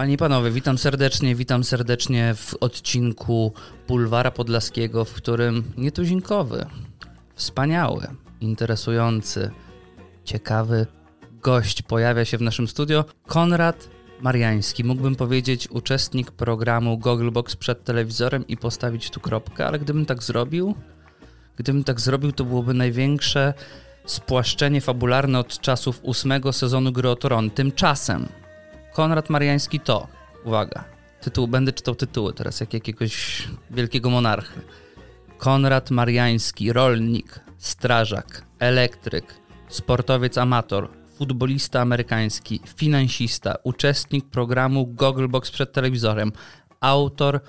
Panie i panowie, witam serdecznie, witam serdecznie w odcinku Bulwara Podlaskiego, w którym nietuzinkowy, wspaniały, interesujący, ciekawy gość pojawia się w naszym studio. Konrad Mariański, mógłbym powiedzieć uczestnik programu Gogglebox przed telewizorem i postawić tu kropkę, ale gdybym tak zrobił, gdybym tak zrobił, to byłoby największe spłaszczenie fabularne od czasów ósmego sezonu Gry o Tron. Tymczasem Konrad Mariański to, uwaga, tytuł, będę czytał tytuły teraz, jak jakiegoś wielkiego monarchy. Konrad Mariański, rolnik, strażak, elektryk, sportowiec amator, futbolista amerykański, finansista, uczestnik programu Gogglebox przed telewizorem, autor,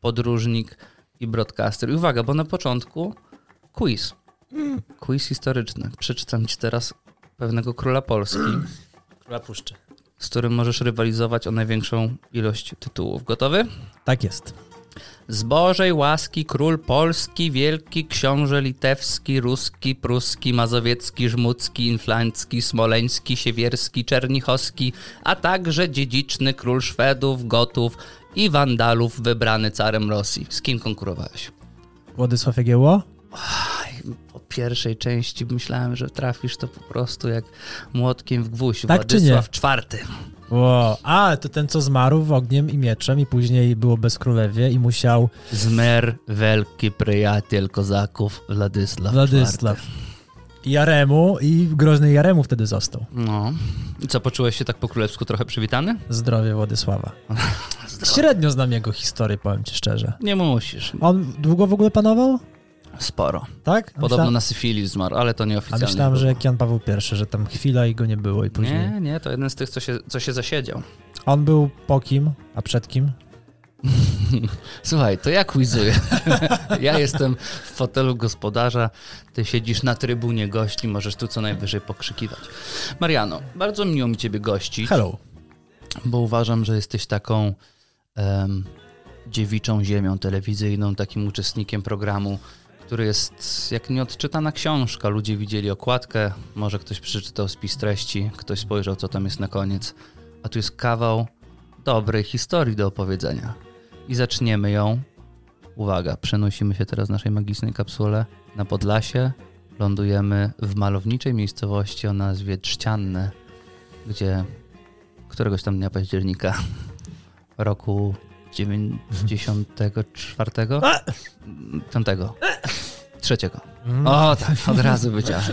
podróżnik i broadcaster. I uwaga, bo na początku quiz. Quiz historyczny. Przeczytam ci teraz pewnego króla Polski. Króla Puszczy. Z którym możesz rywalizować o największą ilość tytułów. Gotowy? Tak jest. Z Bożej łaski król polski, wielki książę litewski, ruski, pruski, mazowiecki, żmudzki, inflancki, smoleński, siewierski, czernichowski, a także dziedziczny król Szwedów, Gotów i Wandalów wybrany carem Rosji. Z kim konkurowałeś? Władysław Jagiełło? Pierwszej części myślałem, że trafisz to po prostu jak młotkiem w gwóźdź. Tak czy nie? Władysław czwarty. Wow. A, to ten, co zmarł w ogniem i mieczem i później było bez królewie i musiał... Zmer, wielki przyjaciel kozaków, Władysław Władysław. Jaremu i groźny Jaremu wtedy został. No. I co, poczułeś się tak po królewsku trochę przywitany? Zdrowie Władysława. Średnio znam jego historię, powiem ci szczerze. Nie musisz. On długo w ogóle panował? Sporo. Tak? Podobno Myślałem- na syfilis zmarł, ale to A nieoficjalnie. myślałem, że było. jak Jan Paweł I, że tam chwila i go nie było i później... Nie, nie, to jeden z tych, co się, co się zasiedział. On był po kim, a przed kim? Słuchaj, to ja quizuję. ja jestem w fotelu gospodarza, ty siedzisz na trybunie gości, możesz tu co najwyżej pokrzykiwać. Mariano, bardzo miło mi ciebie gościć, Hello. bo uważam, że jesteś taką em, dziewiczą ziemią telewizyjną, takim uczestnikiem programu, który jest jak nieodczytana książka. Ludzie widzieli okładkę, może ktoś przeczytał spis treści, ktoś spojrzał, co tam jest na koniec, a tu jest kawał dobrej historii do opowiedzenia. I zaczniemy ją. Uwaga, przenosimy się teraz w naszej magicznej kapsule na Podlasie. Lądujemy w malowniczej miejscowości o nazwie Trzcianne, gdzie któregoś tam dnia października roku 94? Piątego. Trzeciego. Mm. O tak, od razu wiedziałem.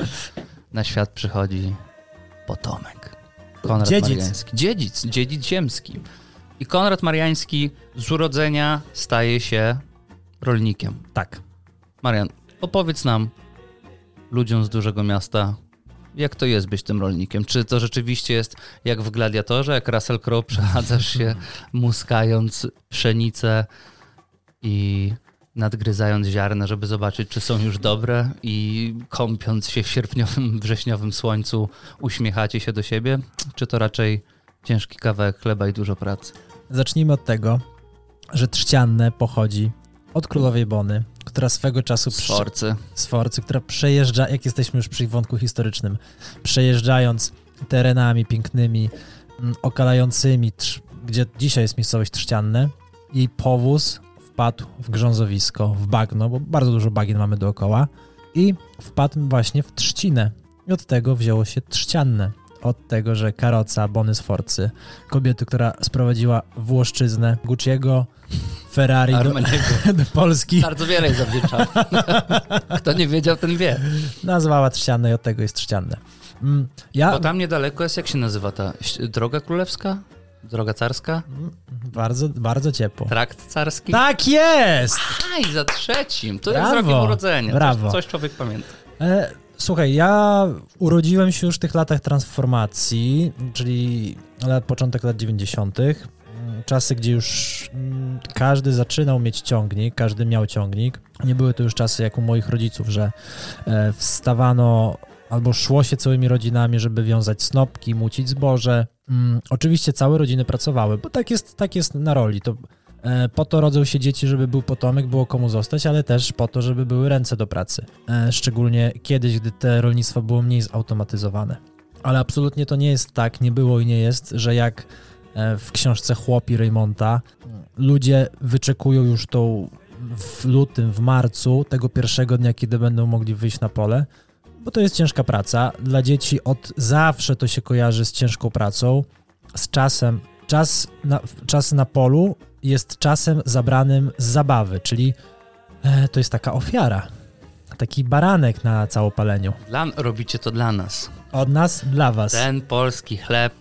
Na świat przychodzi potomek. Konrad Dziedzic. Mariański. Dziedzic, dziedzic ziemski. I Konrad Mariański z urodzenia staje się rolnikiem. Tak. Marian, opowiedz nam, ludziom z dużego miasta, jak to jest być tym rolnikiem? Czy to rzeczywiście jest jak w Gladiatorze, jak Russell Crowe przechadzasz się muskając pszenicę i nadgryzając ziarna, żeby zobaczyć, czy są już dobre i kąpiąc się w sierpniowym, wrześniowym słońcu uśmiechacie się do siebie? Czy to raczej ciężki kawałek chleba i dużo pracy? Zacznijmy od tego, że trzcianne pochodzi od królowej Bony, która swego czasu Sforcy. Sforcy, która przejeżdża, jak jesteśmy już przy wątku historycznym, przejeżdżając terenami pięknymi, mm, okalającymi, gdzie dzisiaj jest miejscowość Trzcianne, jej powóz wpadł w grzązowisko, w bagno, bo bardzo dużo bagien mamy dookoła i wpadł właśnie w trzcinę. I od tego wzięło się Trzcianne. Od tego, że karoca Bony Sforcy, kobiety, która sprowadziła Włoszczyznę, Gucci'ego, Ferrari do, do Polski. Bardzo wiele jest zawdzięczał. Kto nie wiedział, ten wie. nazwała trzcianne i od tego jest trzcianne. Mm, Ja Bo tam niedaleko jest, jak się nazywa ta droga królewska? Droga carska? Mm, bardzo, bardzo ciepło. Trakt carski? Tak jest! Aj, za trzecim. To jest Brawo, z rokiem urodzenia. brawo. Coś, coś człowiek pamięta. E, słuchaj, ja urodziłem się już w tych latach transformacji, czyli lat, początek lat 90. Mm, Czasy, gdzie już mm, każdy zaczynał mieć ciągnik, każdy miał ciągnik. Nie były to już czasy jak u moich rodziców, że e, wstawano albo szło się całymi rodzinami, żeby wiązać snopki, mucić zboże. Mm, oczywiście całe rodziny pracowały, bo tak jest, tak jest na roli. To E, Po to rodzą się dzieci, żeby był potomek, było komu zostać, ale też po to, żeby były ręce do pracy. E, Szczególnie kiedyś, gdy te rolnictwo było mniej zautomatyzowane. Ale absolutnie to nie jest tak, nie było i nie jest, że jak e, w książce Chłopi Raymonta. Ludzie wyczekują już tą w lutym, w marcu, tego pierwszego dnia, kiedy będą mogli wyjść na pole, bo to jest ciężka praca. Dla dzieci od zawsze to się kojarzy z ciężką pracą, z czasem. Czas na, czas na polu jest czasem zabranym z zabawy, czyli e, to jest taka ofiara. Taki baranek na całopaleniu. Dla, robicie to dla nas. Od nas dla was. Ten polski chleb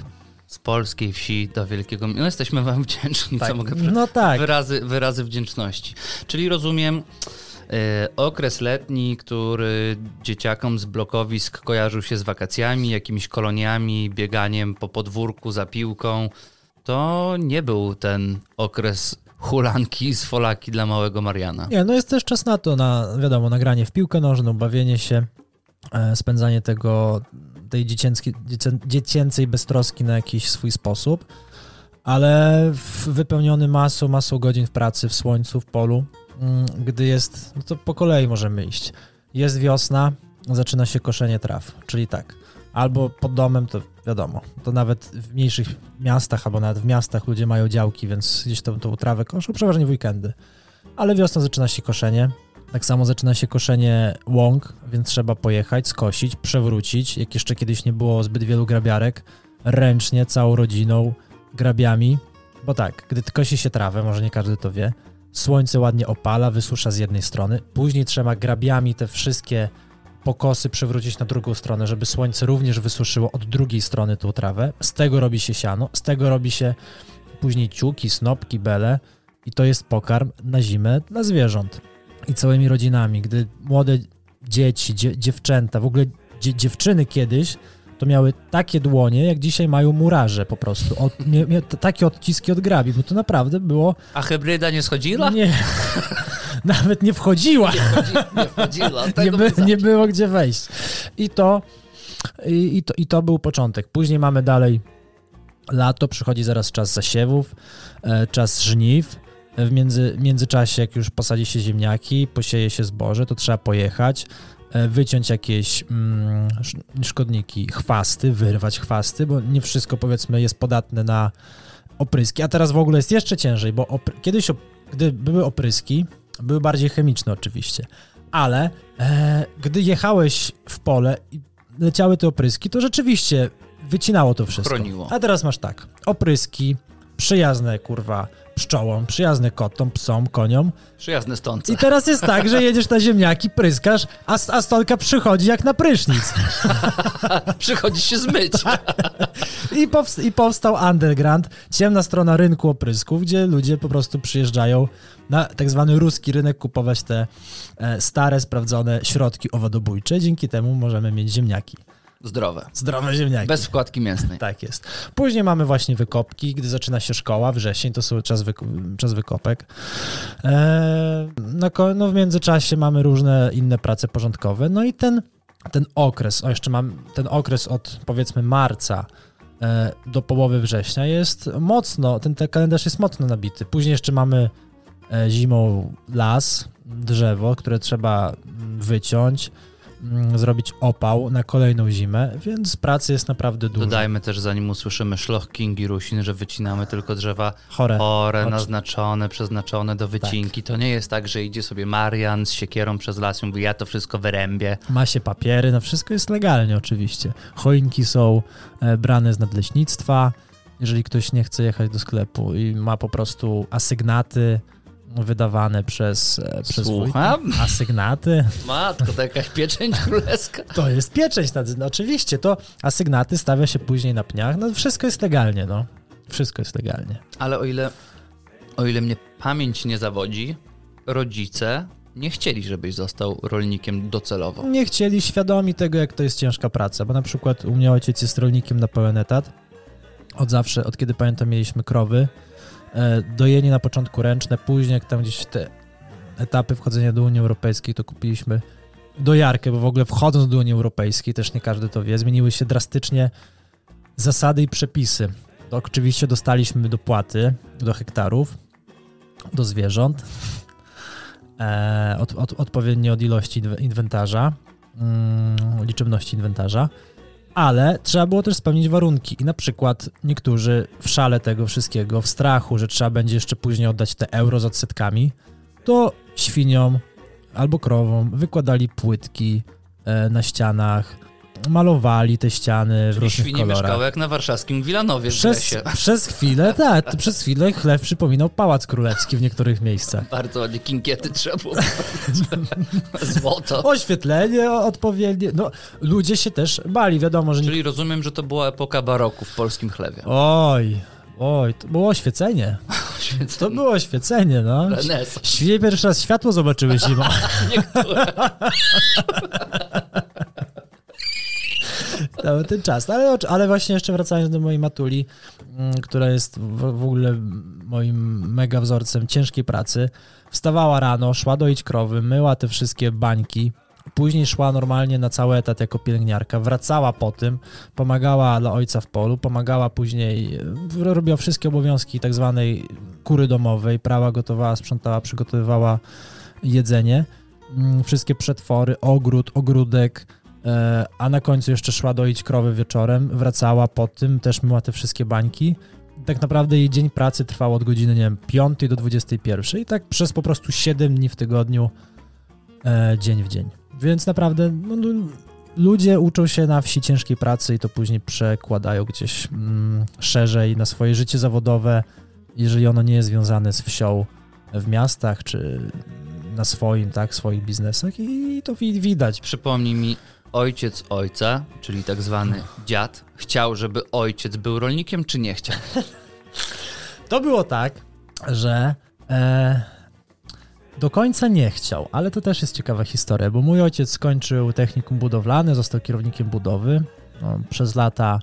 z polskiej wsi do wielkiego. No jesteśmy wam wdzięczni, tak. co mogę No tak. Wyrazy, wyrazy wdzięczności. Czyli rozumiem. E, okres letni, który dzieciakom z blokowisk kojarzył się z wakacjami, jakimiś koloniami, bieganiem po podwórku za piłką, to nie był ten okres hulanki z folaki dla małego Mariana. Nie, no jest też czas na to, na wiadomo, nagranie w piłkę nożną, bawienie się, e, spędzanie tego, tej dziecięckiej, dziecię, dziecięcej beztroski na jakiś swój sposób, ale wypełniony masą, masą godzin w pracy, w słońcu, w polu, gdy jest, no to po kolei możemy iść. Jest wiosna, zaczyna się koszenie traw, czyli tak, albo pod domem, to wiadomo, to nawet w mniejszych miastach, albo nawet w miastach ludzie mają działki, więc gdzieś tą, tą trawę koszą, przeważnie w weekendy. Ale wiosna zaczyna się koszenie, tak samo zaczyna się koszenie łąk, więc trzeba pojechać, skosić, przewrócić. Jak jeszcze kiedyś nie było zbyt wielu grabiarek, ręcznie, całą rodziną, grabiami. Bo tak, gdy kosi się trawę, może nie każdy to wie, słońce ładnie opala, wysusza z jednej strony, później trzeba grabiami te wszystkie pokosy przewrócić na drugą stronę, żeby słońce również wysuszyło od drugiej strony tą trawę. Z tego robi się siano, z tego robi się później ciuki, snopki, bele i to jest pokarm na zimę dla zwierząt. I całymi rodzinami, gdy młode dzieci, dzie, dziewczęta, w ogóle dzie, dziewczyny kiedyś to miały takie dłonie, jak dzisiaj mają murarze po prostu. Od, mia, mia, takie odciski od grabi, bo to naprawdę było... A hybryda nie schodziła? Nie, nawet nie wchodziła. Nie, wchodzi, nie wchodziła. nie, by, nie było gdzie wejść. I to, i, i, to, I to był początek. Później mamy dalej lato, przychodzi zaraz czas zasiewów, e, czas żniw. W między, międzyczasie, jak już posadzi się ziemniaki, posieje się zboże, to trzeba pojechać, e, wyciąć jakieś mm, sz- szkodniki, chwasty, wyrwać chwasty, bo nie wszystko powiedzmy jest podatne na opryski. A teraz w ogóle jest jeszcze ciężej, bo opry- kiedyś, op- gdy były opryski, były bardziej chemiczne oczywiście, ale e, gdy jechałeś w pole i leciały te opryski, to rzeczywiście wycinało to wszystko. Chroniło. A teraz masz tak, opryski, przyjazne kurwa pszczołom, przyjazne kotom, psom, koniom. Przyjazne stąd. I teraz jest tak, że jedziesz na ziemniaki, pryskasz, a, a stolka przychodzi jak na prysznic. Przychodzi się zmyć. I, powst- I powstał underground, ciemna strona rynku oprysków, gdzie ludzie po prostu przyjeżdżają na tak zwany ruski rynek kupować te e, stare, sprawdzone środki owadobójcze. Dzięki temu możemy mieć ziemniaki. Zdrowe. Zdrowe ziemniaki. Bez wkładki mięsnej. Tak jest. Później mamy właśnie wykopki, gdy zaczyna się szkoła, wrzesień, to są czas, wyk- czas wykopek. Eee, no, no w międzyczasie mamy różne inne prace porządkowe. No i ten, ten okres, o jeszcze mam ten okres od powiedzmy marca e, do połowy września jest mocno, ten, ten kalendarz jest mocno nabity. Później jeszcze mamy e, zimą las, drzewo, które trzeba mm, wyciąć, zrobić opał na kolejną zimę, więc pracy jest naprawdę dużo. Dodajmy też, zanim usłyszymy szloch Kingi Rusin, że wycinamy tylko drzewa Chore. chore, Oczy- naznaczone, przeznaczone do wycinki. To nie jest tak, że idzie sobie Marian z siekierą przez las i mówi, ja to wszystko wyrębię. Ma się papiery, no wszystko jest legalnie oczywiście. Choinki są e, brane z nadleśnictwa, jeżeli ktoś nie chce jechać do sklepu i ma po prostu asygnaty wydawane przez, e, przez Słucham? wójta. Asygnaty? Matko, to jakaś pieczęć królewska. To jest pieczęć, no, oczywiście, to asygnaty stawia się później na pniach, no wszystko jest legalnie, no. Wszystko jest legalnie. Ale o ile, o ile mnie pamięć nie zawodzi, rodzice nie chcieli, żebyś został rolnikiem docelowo. Nie chcieli świadomi tego, jak to jest ciężka praca, bo na przykład u mnie ojciec jest rolnikiem na pełen etat. Od zawsze, od kiedy pamiętam, mieliśmy krowy. E, Dojenie na początku ręczne, później jak tam gdzieś te etapy wchodzenia do Unii Europejskiej, to kupiliśmy dojarkę, bo w ogóle wchodząc do Unii Europejskiej, też nie każdy to wie, zmieniły się drastycznie zasady i przepisy. To oczywiście dostaliśmy dopłaty do hektarów, do zwierząt, e, od, od, odpowiednio od ilości inwe- inwentarza, mm, liczebności inwentarza. Ale trzeba było też spełnić warunki. I na przykład niektórzy w szale tego wszystkiego, w strachu, że trzeba będzie jeszcze później oddać te euro z odsetkami, to świniom albo krowom wykładali płytki e, na ścianach, malowali te ściany w Czyli różnych świnie kolorach. mieszkały jak na warszawskim Wilanowie Przez, przez chwilę, tak, przez chwilę chleb przypominał pałac królewski w niektórych miejscach. Bardzo ładnie kinkiety trzeba było Złoto. Oświetlenie odpowiednie. No, ludzie się też bali, wiadomo, że nie. Czyli rozumiem, że to była epoka baroku w polskim chlebie. Oj, oj, to było oświecenie. To było oświecenie, no. Renes. Świnie pierwszy raz światło zobaczyły zimą. Niektóre. Cały ten czas. Ale, ale właśnie jeszcze wracając do mojej matuli, mm, która jest w, w ogóle moim mega wzorcem ciężkiej pracy. Wstawała rano, szła doić krowy, myła te wszystkie bańki. Później szła normalnie na cały etat jako pielęgniarka, wracała po tym, pomagała dla ojca w polu, pomagała później, e, robiła wszystkie obowiązki tak zwanej kury domowej, prawa gotowała, sprzątała, przygotowywała jedzenie, mm, wszystkie przetwory, ogród, ogródek, a na końcu jeszcze szła doić krowy wieczorem, wracała po tym, też myła te wszystkie bańki. Tak naprawdę jej dzień pracy trwał od godziny, nie wiem, 5 do 21 i tak przez po prostu 7 dni w tygodniu, e, dzień w dzień. Więc naprawdę no, lu- ludzie uczą się na wsi ciężkiej pracy i to później przekładają gdzieś mm, szerzej na swoje życie zawodowe, jeżeli ono nie jest związane z wsią w miastach czy na swoim, tak, swoich biznesach i to wi- widać. Przypomnij mi, ojciec ojca, czyli tak zwany dziad, chciał, żeby ojciec był rolnikiem, czy nie chciał? To było tak, że e, do końca nie chciał, ale to też jest ciekawa historia, bo mój ojciec skończył technikum budowlane, został kierownikiem budowy. No, przez lata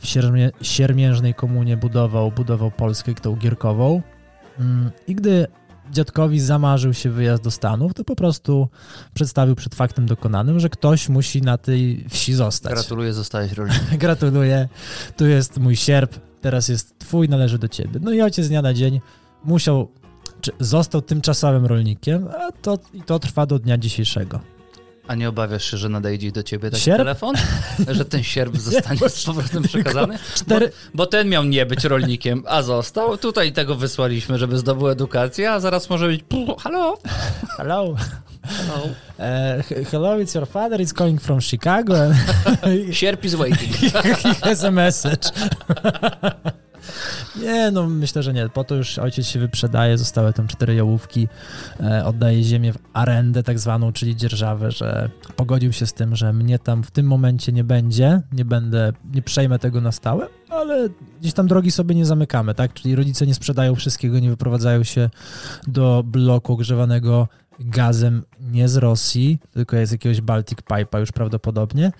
w siermie, siermiężnej komunie budował, budował Polskę tą gierkową. Mm, I gdy dziadkowi zamarzył się wyjazd do Stanów, to po prostu przedstawił przed faktem dokonanym, że ktoś musi na tej wsi zostać. Gratuluję, zostałeś rolnikiem. Gratuluję. Tu jest mój sierp, teraz jest twój, należy do ciebie. No i ojciec z dnia na dzień musiał, czy został tymczasowym rolnikiem, a to, i to trwa do dnia dzisiejszego. A nie obawiasz się, że nadejdzie do ciebie taki Sierp? telefon? Że ten sierp zostanie bo- z powrotem przekazany? Cztery, Bo ten miał nie być rolnikiem, a został. Tutaj tego wysłaliśmy, żeby zdobył edukację, a zaraz może być halo, hello. halo. E, he- hello, it's your father, it's calling from Chicago Sierp is waiting. he has a message. Nie, no myślę, że nie. Po to już ojciec się wyprzedaje, zostały tam cztery jałówki, e, oddaje ziemię w arendę tak zwaną, czyli dzierżawę, że pogodził się z tym, że mnie tam w tym momencie nie będzie, nie będę, nie przejmę tego na stałe, ale gdzieś tam drogi sobie nie zamykamy, tak? Czyli rodzice nie sprzedają wszystkiego, nie wyprowadzają się do bloku ogrzewanego gazem nie z Rosji, tylko z jakiegoś Baltic Pipe'a już prawdopodobnie,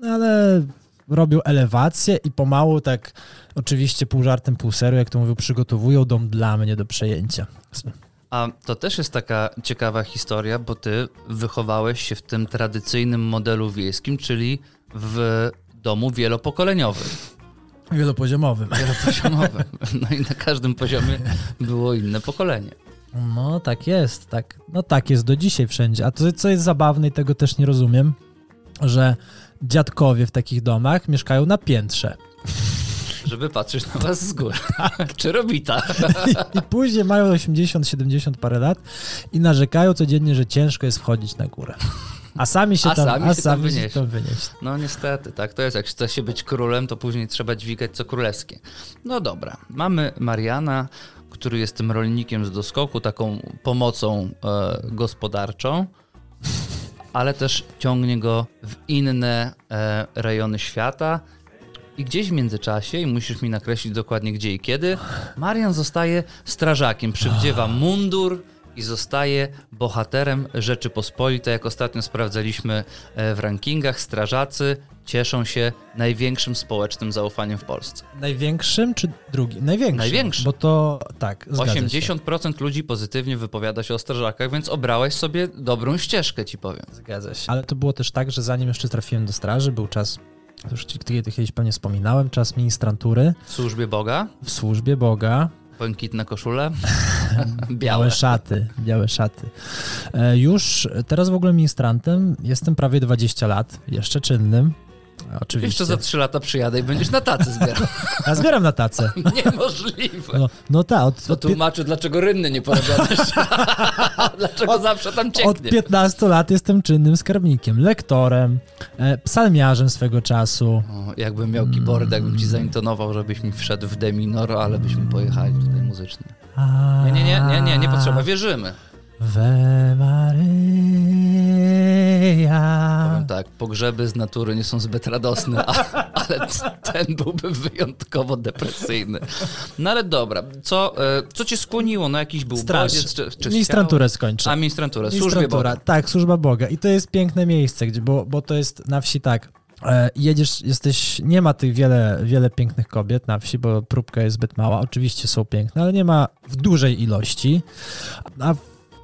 no ale robią elewację i pomału tak oczywiście pół żartem, pół serio, jak to mówił, przygotowują dom dla mnie do przejęcia. A to też jest taka ciekawa historia, bo ty wychowałeś się w tym tradycyjnym modelu wiejskim, czyli w domu wielopokoleniowym, Wielopoziomowym. wielopoziomowym. No i na każdym poziomie było inne pokolenie. No tak jest, tak. No tak jest do dzisiaj wszędzie. A to, co jest zabawne i tego też nie rozumiem, że dziadkowie w takich domach mieszkają na piętrze. Żeby patrzeć na was z góry. Czy robita? I później mają 80, 70 parę lat i narzekają codziennie, że ciężko jest wchodzić na górę. A sami się A tam, sami a się tam sami się wynieśli. tam wynieśli. No niestety, tak to jest. Jak chce się być królem, to później trzeba dźwigać co królewskie. No dobra, mamy Mariana, który jest tym rolnikiem z doskoku, taką pomocą e, gospodarczą, ale też ciągnie go w inne e, rejony świata. I gdzieś w międzyczasie, i musisz mi nakreślić dokładnie gdzie i kiedy, Marian zostaje strażakiem, przywdziewa mundur i zostaje bohaterem Rzeczypospolitej. Jak ostatnio sprawdzaliśmy e, w rankingach, strażacy cieszą się największym społecznym zaufaniem w Polsce. Największym czy drugim? Największym. Największym. Bo to tak, zgadza się. 80% ludzi pozytywnie wypowiada się o strażakach, więc obrałeś sobie dobrą ścieżkę, ci powiem. Zgadza się. Ale to było też tak, że zanim jeszcze trafiłem do straży, był czas, już ci kiedyś pewnie wspominałem, czas ministrantury W służbie Boga, w służbie Boga. błękitne koszule, Białe białe. szaty, białe szaty. E, Już teraz w ogóle ministrantem jestem prawie 20 lat, jeszcze czynnym. Oczywiście. Jeszcze za trzy lata przyjadę i będziesz na tacy zbierał. Ja zbieram na tacę. Niemożliwe. No, no tak, od, To od, tłumaczy, dlaczego rynny nie porobione. dlaczego zawsze tam od cieknie. 15 lat jestem czynnym skarbnikiem, lektorem, e, psalmiarzem swego czasu. O, jakbym miał keyboard, jakbym ci zaintonował, żebyś mi wszedł w D minor, ale byśmy pojechali tutaj muzycznie. Nie, nie, nie, nie, nie, nie potrzeba, wierzymy. We Maryja. Powiem tak, pogrzeby z natury nie są zbyt radosne, a, ale ten byłby wyjątkowo depresyjny. No ale dobra, co, e, co cię skłoniło? No jakiś był Straż. bodziec, czy, czy Ministranturę skończę. A, ministranturę, Ministrantura, Boga. Tak, służba Boga. I to jest piękne miejsce, gdzie, bo, bo to jest na wsi tak. E, jedziesz, jesteś, nie ma tych wiele, wiele pięknych kobiet na wsi, bo próbka jest zbyt mała. Oczywiście są piękne, ale nie ma w dużej ilości. A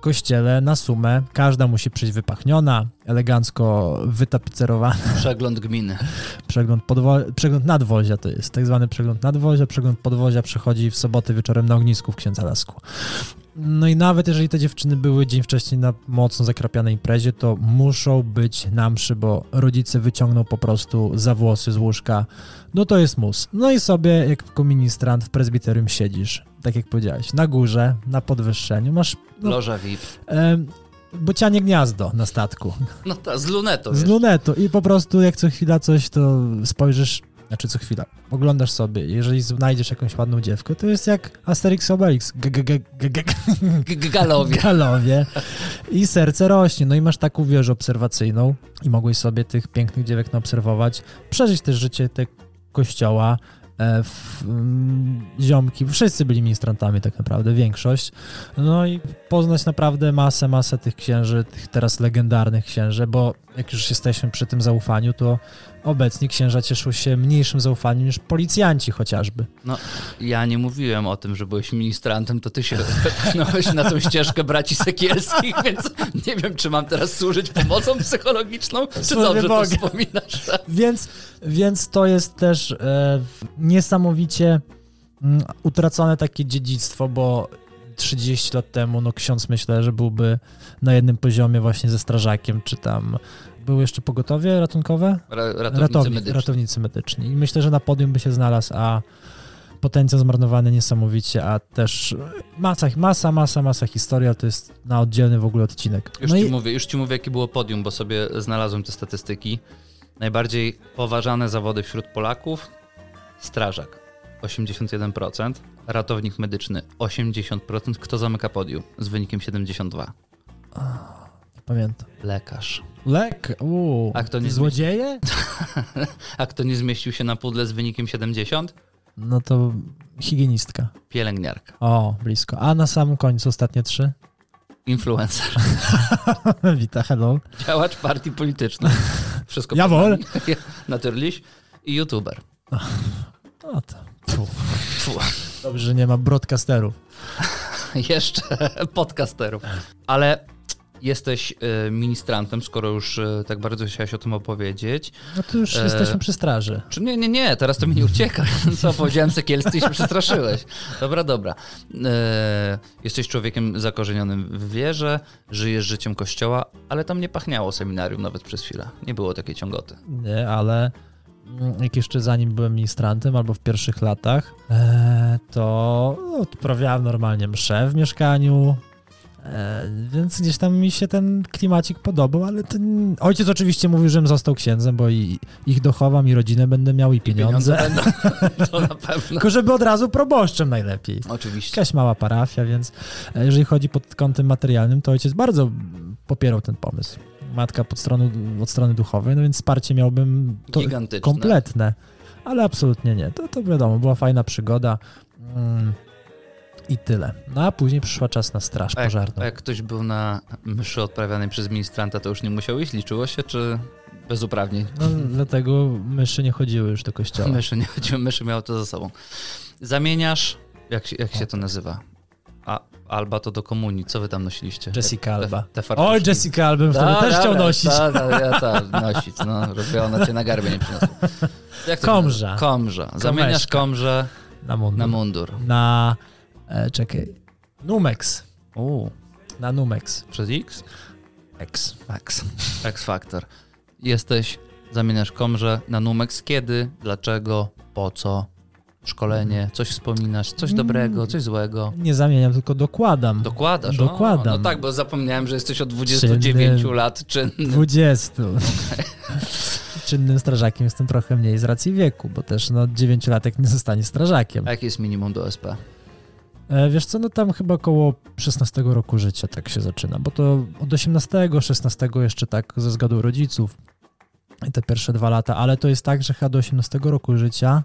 kościele na sumę każda musi przyjść wypachniona, elegancko wytapicerowana. Przegląd gminy. Przegląd, podwo- przegląd nadwozia to jest, tak zwany przegląd nadwozia. Przegląd podwozia przechodzi w sobotę wieczorem na ognisku w Księdza Lasku. No i nawet jeżeli te dziewczyny były dzień wcześniej na mocno zakrapianej imprezie, to muszą być na mszy, bo rodzice wyciągną po prostu za włosy z łóżka. No to jest mus. No i sobie jako ministrant w prezbiterium siedzisz, tak jak powiedziałeś, na górze, na podwyższeniu. Masz no, Loża VIP. em, bocianie gniazdo na statku No ta, z lunetą. z wiesz. lunetu i po prostu jak co chwila coś, to spojrzysz, znaczy co chwila, oglądasz sobie, jeżeli znajdziesz jakąś ładną dziewkę, to jest jak Asterix Obelix, Galowie. galowie i serce rośnie, no i masz taką wieżę obserwacyjną i mogłeś sobie tych pięknych dziewek naobserwować, przeżyć też życie te kościoła, e, w, mm, ziomki, wszyscy byli ministrantami tak naprawdę, większość, no i poznać naprawdę masę, masę tych księży, tych teraz legendarnych księży, bo jak już jesteśmy przy tym zaufaniu, to obecnie księża cieszą się mniejszym zaufaniem niż policjanci chociażby. Ja nie mówiłem o tym, że byłeś ministrantem, to ty się wepchnąłeś na tą ścieżkę braci Sekielskich, więc nie wiem, czy mam teraz służyć pomocą psychologiczną, czy dobrze to wspominasz. Więc, więc to jest też e, niesamowicie mm, utracone takie dziedzictwo, bo 30 lat temu, no ksiądz myślę, że byłby na jednym poziomie właśnie ze strażakiem, czy tam były jeszcze pogotowie ratunkowe? Ra- Ratownicy Ratownik, medyczni. ratownicy medyczni. I myślę, że na podium by się znalazł, a potencjał zmarnowany niesamowicie, a też masa, masa, masa, masa historii, ale to jest na oddzielny w ogóle odcinek. Już No ci i mówię, już ci mówię, jakie było podium, bo sobie znalazłem te statystyki. Najbardziej poważane zawody wśród Polaków strażak 81%, ratownik medyczny 80%. Kto zamyka podium z wynikiem 72? Pamiętam. Lekarz. Lek, uuu, A kto nie złodzieje? A kto nie zmieścił się na pudle z wynikiem 70? No to higienistka. Pielęgniarka. O, blisko. A na samym końcu ostatnie trzy? Influencer. Wita, hello. Działacz partii politycznej. Wszystko nami. Naturliś i youtuber. O to. Fu. Fu. Dobrze, że nie ma broadcasterów. Jeszcze podcasterów. Ale jesteś y, ministrantem, skoro już y, tak bardzo chciałeś o tym opowiedzieć. No to już E, jesteśmy przy straży. Czy nie, nie, nie, teraz to mi nie ucieka. Co, powiedziałem sekielscy i się przestraszyłeś. Dobra, dobra. E, jesteś człowiekiem zakorzenionym w wierze, żyjesz życiem kościoła, ale tam nie pachniało seminarium nawet przez chwilę. Nie było takiej ciągoty. Nie, ale mm, jak jeszcze zanim byłem ministrantem, albo w pierwszych latach, e, to odprawiałem normalnie mszę w mieszkaniu, e, więc gdzieś tam mi się ten klimacik podobał, ale ten... ojciec oczywiście mówił, żebym został księdzem, bo i ich dochowam, i rodzinę będę miał, i pieniądze. będą, to na pewno. Tylko żeby od razu proboszczem najlepiej. Oczywiście. Jakaś mała parafia, więc e, jeżeli chodzi pod kątem materialnym, to ojciec bardzo popierał ten pomysł. Matka pod strony, od strony duchowej, no więc wsparcie miałbym to kompletne, ale absolutnie nie. To, to wiadomo, była fajna przygoda mm, i tyle. No a później przyszła czas na straż A jak, pożarną. a jak ktoś był na mszy odprawianej przez ministranta, to już nie musiał iść? Liczyło się, czy bez uprawnień? No, dlatego myszy nie chodziły już do kościoła. Myszy nie chodziły, myszy miało to za sobą. Zamieniasz, jak, się- jak się to nazywa? A, Alba to do komunii, co wy tam nosiliście? Jessica Alba. Te, te Oj. Jessica Alba bym wtedy też da, chciał da, nosić. Da, da, ja tak, nosić, no, żeby ona cię na garbie nie przyniosła. Jak nazywa? Komrza. Zamieniasz komrze Na mundur. na mundur. Na, e, czekaj, Numex. U, Na Numex. przez X? X. X. X Factor. Jesteś zamieniasz komrze na Numex. Kiedy, dlaczego, po co? Szkolenie, coś wspominasz, coś dobrego, coś złego. Nie zamieniam, tylko dokładam. Dokładasz? Dokładam. O, no tak, bo zapomniałem, że jesteś od 29 Czynny. lat czynny. 20. Czynnym strażakiem jestem trochę mniej z racji wieku, bo też no 9-latek nie zostanie strażakiem. A jakie jest minimum do SP? E, wiesz co, no tam chyba około 16 roku życia tak się zaczyna, bo to od 18, 16 jeszcze tak ze zgadu rodziców i te pierwsze dwa lata, ale to jest tak, że chyba do 18 roku życia,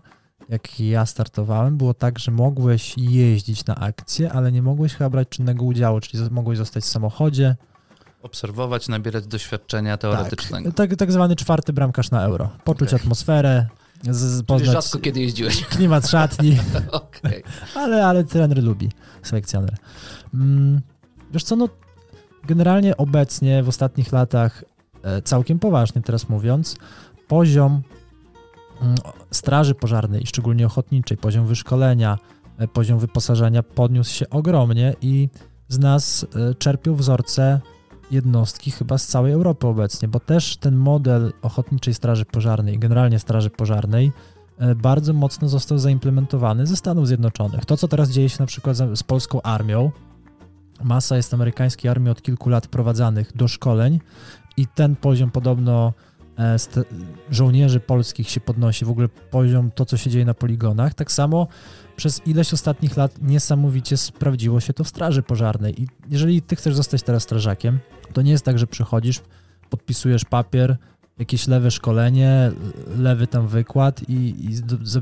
jak ja startowałem, było tak, że mogłeś jeździć na akcję, ale nie mogłeś chyba brać czynnego udziału, czyli mogłeś zostać w samochodzie. Obserwować, nabierać doświadczenia teoretycznego. Tak, tak, tak zwany czwarty bramkarz na euro. Poczuć Okej. atmosferę, z, z, poznać rzadko kiedy jeździłeś. klimat szatni. Okej. ale, ale trener lubi, selekcjoner. Mm, wiesz co, no generalnie obecnie w ostatnich latach, e, całkiem poważnie teraz mówiąc, poziom mm, straży pożarnej i szczególnie ochotniczej, poziom wyszkolenia, e, poziom wyposażenia podniósł się ogromnie i z nas e, czerpią wzorce jednostki chyba z całej Europy obecnie, bo też ten model ochotniczej straży pożarnej i generalnie straży pożarnej e, bardzo mocno został zaimplementowany ze Stanów Zjednoczonych. To, co teraz dzieje się na przykład z polską armią, masa jest amerykańskiej armii od kilku lat prowadzanych do szkoleń i ten poziom podobno żołnierzy polskich się podnosi, w ogóle poziom to, co się dzieje na poligonach. Tak samo przez ileś ostatnich lat niesamowicie sprawdziło się to w straży pożarnej i jeżeli ty chcesz zostać teraz strażakiem, to nie jest tak, że przychodzisz, podpisujesz papier, jakieś lewe szkolenie, lewy tam wykład i, i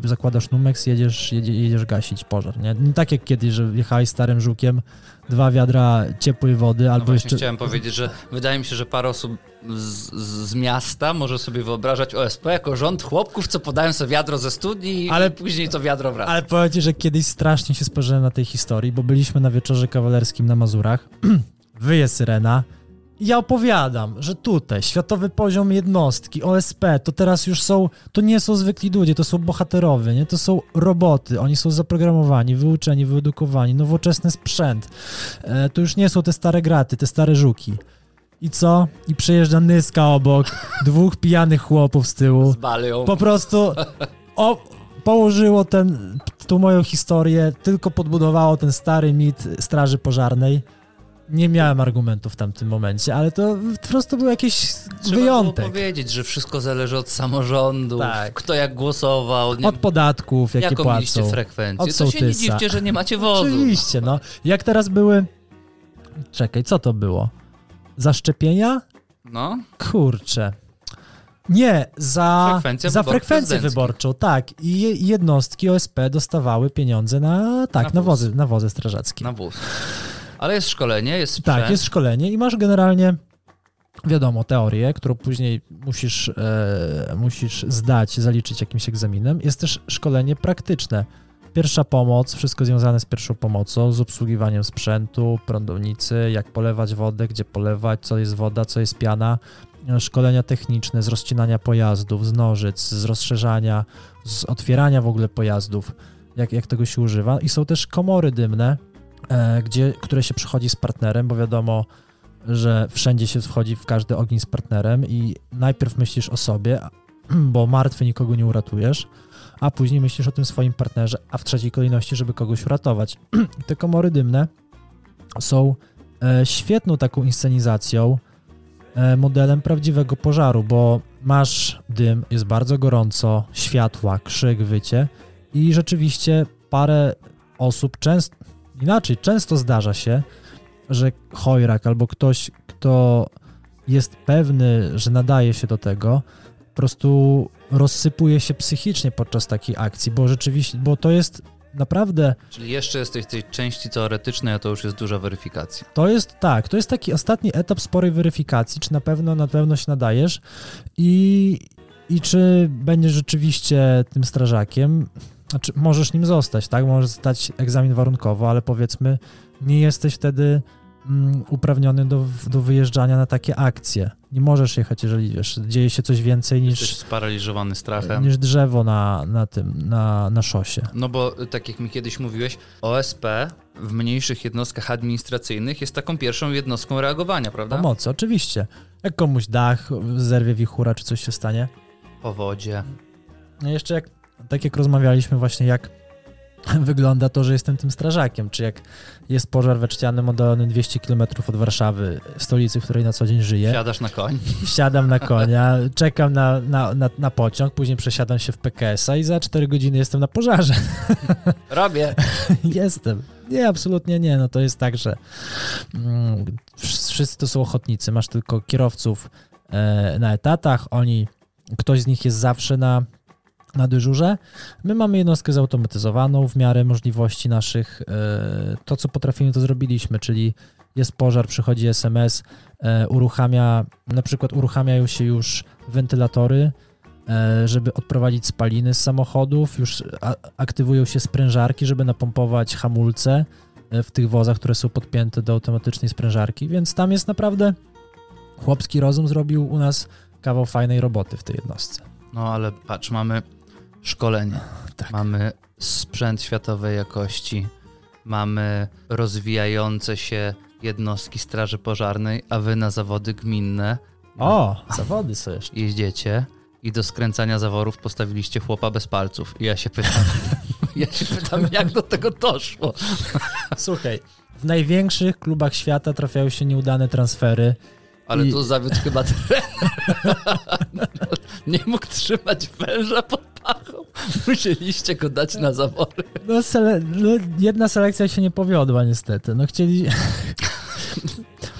zakładasz numex, jedziesz, jedzie, jedziesz gasić pożar, nie? Nie tak jak kiedyś, że jechałeś starym żukiem, dwa wiadra ciepłej wody, No albo właśnie jeszcze... chciałem powiedzieć, że wydaje mi się, że parę osób z, z z miasta może sobie wyobrażać OSP jako rząd chłopków, co podają sobie wiadro ze studni Ale- i później to wiadro wraca. Ale powiem ci, że kiedyś strasznie się spojrzałem na tej historii, bo byliśmy na wieczorze kawalerskim na Mazurach, wyje syrena i ja opowiadam, że tutaj światowy poziom jednostki, OSP, to teraz już są, to nie są zwykli ludzie, to są bohaterowie, nie? To są roboty, oni są zaprogramowani, wyuczeni, wyedukowani, nowoczesny sprzęt. E, to już nie są te stare graty, te stare żuki. I co? I przejeżdża Nyska obok, dwóch pijanych chłopów z tyłu Z balią. po prostu o, położyło ten, tą moją historię, tylko podbudowało ten stary mit straży pożarnej. Nie miałem argumentów w tamtym momencie, ale to po prostu był jakiś Trzeba wyjątek. było powiedzieć, że wszystko zależy od samorządu, Tak. kto jak głosował, nie, Od podatków, jakie jaką płacą. frekwencję. Od To się nie dziwcie, że nie macie wozu. Oczywiście, no. Jak teraz były... Czekaj, co to było? Zaszczepienia? No, Kurczę. Nie, za, Frekwencja za frekwencję wyborczą, tak. I je- jednostki OSP dostawały pieniądze na, tak, Na na, wozy, na wozy strażackie. na wóz. Ale jest szkolenie, jest sprzęt. Tak, jest szkolenie i masz generalnie, wiadomo, teorię, którą później musisz, e, musisz zdać, zaliczyć jakimś egzaminem. Jest też szkolenie praktyczne. Pierwsza pomoc, wszystko związane z pierwszą pomocą, z obsługiwaniem sprzętu, prądownicy, jak polewać wodę, gdzie polewać, co jest woda, co jest piana. Szkolenia techniczne z rozcinania pojazdów, z nożyc, z rozszerzania, z otwierania w ogóle pojazdów, jak, jak tego się używa. I są też komory dymne, gdzie, które się przychodzi z partnerem, bo wiadomo, że wszędzie się wchodzi w każdy ogień z partnerem i najpierw myślisz o sobie, bo martwy nikogo nie uratujesz, a później myślisz o tym swoim partnerze, a w trzeciej kolejności, żeby kogoś uratować. Te komory dymne są e, świetną taką inscenizacją, e, modelem prawdziwego pożaru, bo masz dym, jest bardzo gorąco, światła, krzyk, wycie i rzeczywiście parę osób, często, inaczej, często zdarza się, że chojrak albo ktoś, kto jest pewny, że nadaje się do tego, po prostu rozsypuje się psychicznie podczas takiej akcji, bo rzeczywiście, bo to jest naprawdę, Czyli jeszcze jesteś w tej części teoretycznej, a to już jest duża weryfikacja. to jest tak, to jest taki ostatni etap sporej weryfikacji, czy na pewno, na pewno się nadajesz i, i czy będziesz rzeczywiście tym strażakiem, znaczy możesz nim zostać, tak, możesz zdać egzamin warunkowo, ale powiedzmy nie jesteś wtedy mm, uprawniony do, do wyjeżdżania na takie akcje. Nie możesz jechać, jeżeli wiesz, dzieje się coś więcej Jesteś niż, sparaliżowany strachem. niż drzewo na, na tym, na, na szosie. No bo y, tak jak mi kiedyś mówiłeś, OSP w mniejszych jednostkach administracyjnych jest taką pierwszą jednostką reagowania, prawda? Pomocy, oczywiście. Jak komuś dach zerwie wichura, czy coś się stanie, Po wodzie. No jeszcze jak, tak jak rozmawialiśmy właśnie, jak wygląda to, że jestem tym strażakiem, czy jak jest pożar we Czcianym oddalony 200 km od Warszawy, stolicy, w której na co dzień żyję. Siadasz na koń. Wsiadam na konia, czekam na, na, na, na pociąg, później przesiadam się w PKS-a i za 4 godziny jestem na pożarze. Robię. jestem. Nie, absolutnie nie. No to jest tak, że mm, wszyscy to są ochotnicy. Masz tylko kierowców e, na etatach, oni, ktoś z nich jest zawsze na na dyżurze. My mamy jednostkę zautomatyzowaną w miarę możliwości naszych. E, to, co potrafimy, to zrobiliśmy, czyli jest pożar, przychodzi SMS, e, uruchamia, na przykład uruchamiają się już wentylatory, e, żeby odprowadzić spaliny z samochodów, już aktywują się sprężarki, żeby napompować hamulce w tych wozach, które są podpięte do automatycznej sprężarki, więc tam jest naprawdę chłopski rozum zrobił u nas kawał fajnej roboty w tej jednostce. No ale patrz, mamy szkolenie, tak. mamy sprzęt światowej jakości, mamy rozwijające się jednostki Straży Pożarnej, a wy na zawody gminne. O, zawody są jeszcze. Jeździecie i do skręcania zaworów postawiliście chłopa bez palców. I ja się pytam, ja się pytam, jak do tego doszło. Słuchaj, w największych klubach świata trafiają się nieudane transfery. Ale I... tu zawiódł chyba. Nie mógł trzymać węża pod pachą. Musieliście go dać na zawory. No, sele... no, jedna selekcja się nie powiodła niestety. No chcieli...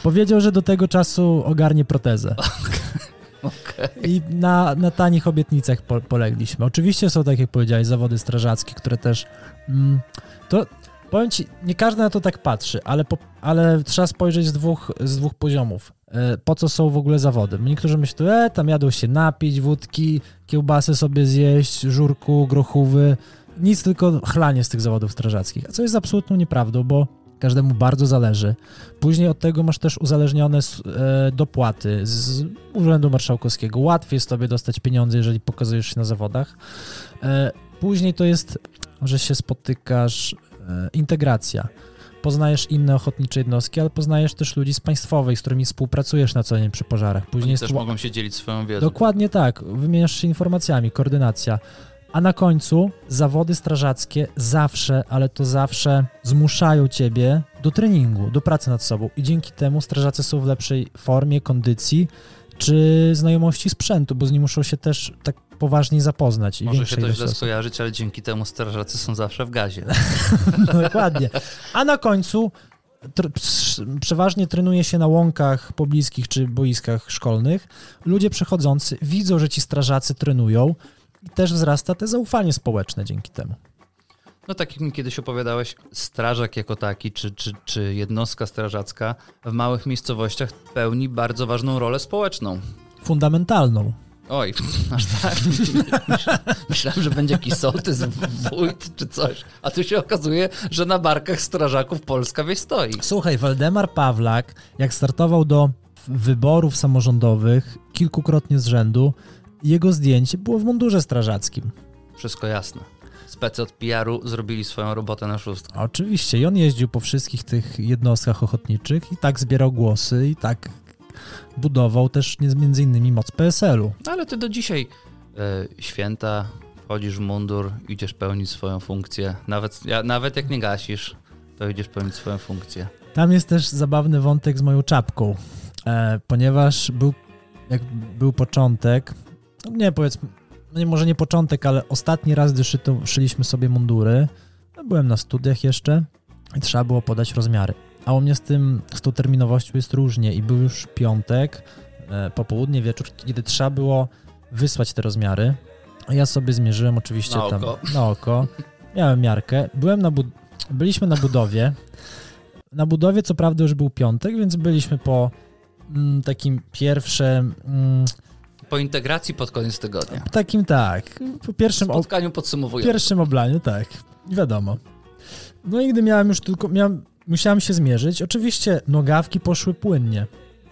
Powiedział, że do tego czasu ogarnie protezę. Okay. I na, na tanich obietnicach po, polegliśmy. Oczywiście są, tak jak powiedziałeś, zawody strażackie, które też... Mm, to powiem ci, nie każdy na to tak patrzy, ale, po, ale trzeba spojrzeć z dwóch, z dwóch poziomów. E, po co są w ogóle zawody. Niektórzy myślą, e, tam jadą się napić, wódki, kiełbasy sobie zjeść, żurku, grochówy, nic tylko chlanie z tych zawodów strażackich, co jest absolutną nieprawdą, bo każdemu bardzo zależy. Później od tego masz też uzależnione e, dopłaty z Urzędu Marszałkowskiego. Łatwiej jest tobie dostać pieniądze, jeżeli pokazujesz się na zawodach. E, później to jest, że się spotykasz, integracja poznajesz inne ochotnicze jednostki, ale poznajesz też ludzi z państwowej, z którymi współpracujesz na co dzień przy pożarach. Później Oni też mogą się dzielić swoją wiedzą. Dokładnie tak. Wymieniasz się informacjami, koordynacja. A na końcu zawody strażackie zawsze, ale to zawsze zmuszają ciebie do treningu, do pracy nad sobą i dzięki temu strażacy są w lepszej formie, kondycji czy znajomości sprzętu, bo z nim muszą się też tak poważniej zapoznać. Może się to źle skojarzyć, ale dzięki temu strażacy są zawsze w gazie. no, dokładnie. A na końcu przeważnie trenuje się na łąkach pobliskich czy boiskach szkolnych. Ludzie przechodzący widzą, że ci strażacy trenują i też wzrasta te zaufanie społeczne dzięki temu. No tak jak mi kiedyś opowiadałeś, strażak jako taki, czy, czy, czy jednostka strażacka w małych miejscowościach pełni bardzo ważną rolę społeczną. Fundamentalną. Oj, aż tak. Myślałem, że będzie jakiś sołtys, wójt czy coś. A tu się okazuje, że na barkach strażaków Polska wieś stoi. Słuchaj, Waldemar Pawlak, jak startował do wyborów samorządowych kilkukrotnie z rzędu, jego zdjęcie było w mundurze strażackim. Wszystko jasne. Specy od PR-u zrobili swoją robotę na szóstkę. Oczywiście. I on jeździł po wszystkich tych jednostkach ochotniczych i tak zbierał głosy i tak budował też między innymi moc PSL-u. No, ale ty do dzisiaj e, święta, wchodzisz w mundur, idziesz pełnić swoją funkcję. Nawet, ja, nawet jak nie gasisz, to idziesz pełnić swoją funkcję. Tam jest też zabawny wątek z moją czapką, e, ponieważ był, jak był początek, no nie powiedzmy, no nie, może nie początek, ale ostatni raz, gdy szyliśmy sobie mundury, no byłem na studiach jeszcze i trzeba było podać rozmiary. A u mnie z tym, z tą terminowością jest różnie i był już piątek, e, popołudnie, wieczór, kiedy trzeba było wysłać te rozmiary. Ja sobie zmierzyłem oczywiście na tam oko. na oko. Miałem miarkę. Byłem na bud- byliśmy na budowie. Na budowie co prawda już był piątek, więc byliśmy po mm, takim pierwszym... Mm, po integracji pod koniec tygodnia. Takim tak. Po pierwszym spotkaniu podsumowującym. Pierwszym oblaniu, tak. Wiadomo. No i gdy miałem już tylko, miałem, musiałem się zmierzyć. Oczywiście nogawki poszły płynnie,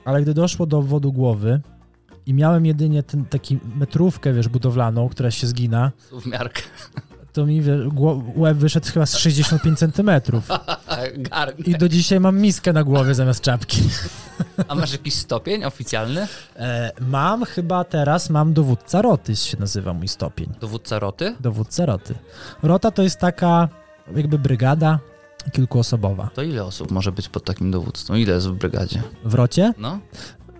ale gdy doszło do obwodu głowy i miałem jedynie ten, taki metrówkę, wiesz, budowlaną, która się zgina. W miarkę. To mi wiesz, łeb wyszedł chyba z 65 centymetrów. I do dzisiaj mam miskę na głowie zamiast czapki. A masz jakiś stopień oficjalny? E, mam chyba teraz, mam dowódca roty się nazywa mój stopień. Dowódca roty? Dowódca roty. Rota to jest taka jakby brygada kilkuosobowa. To ile osób może być pod takim dowództwem? Ile jest w brygadzie? W rocie No,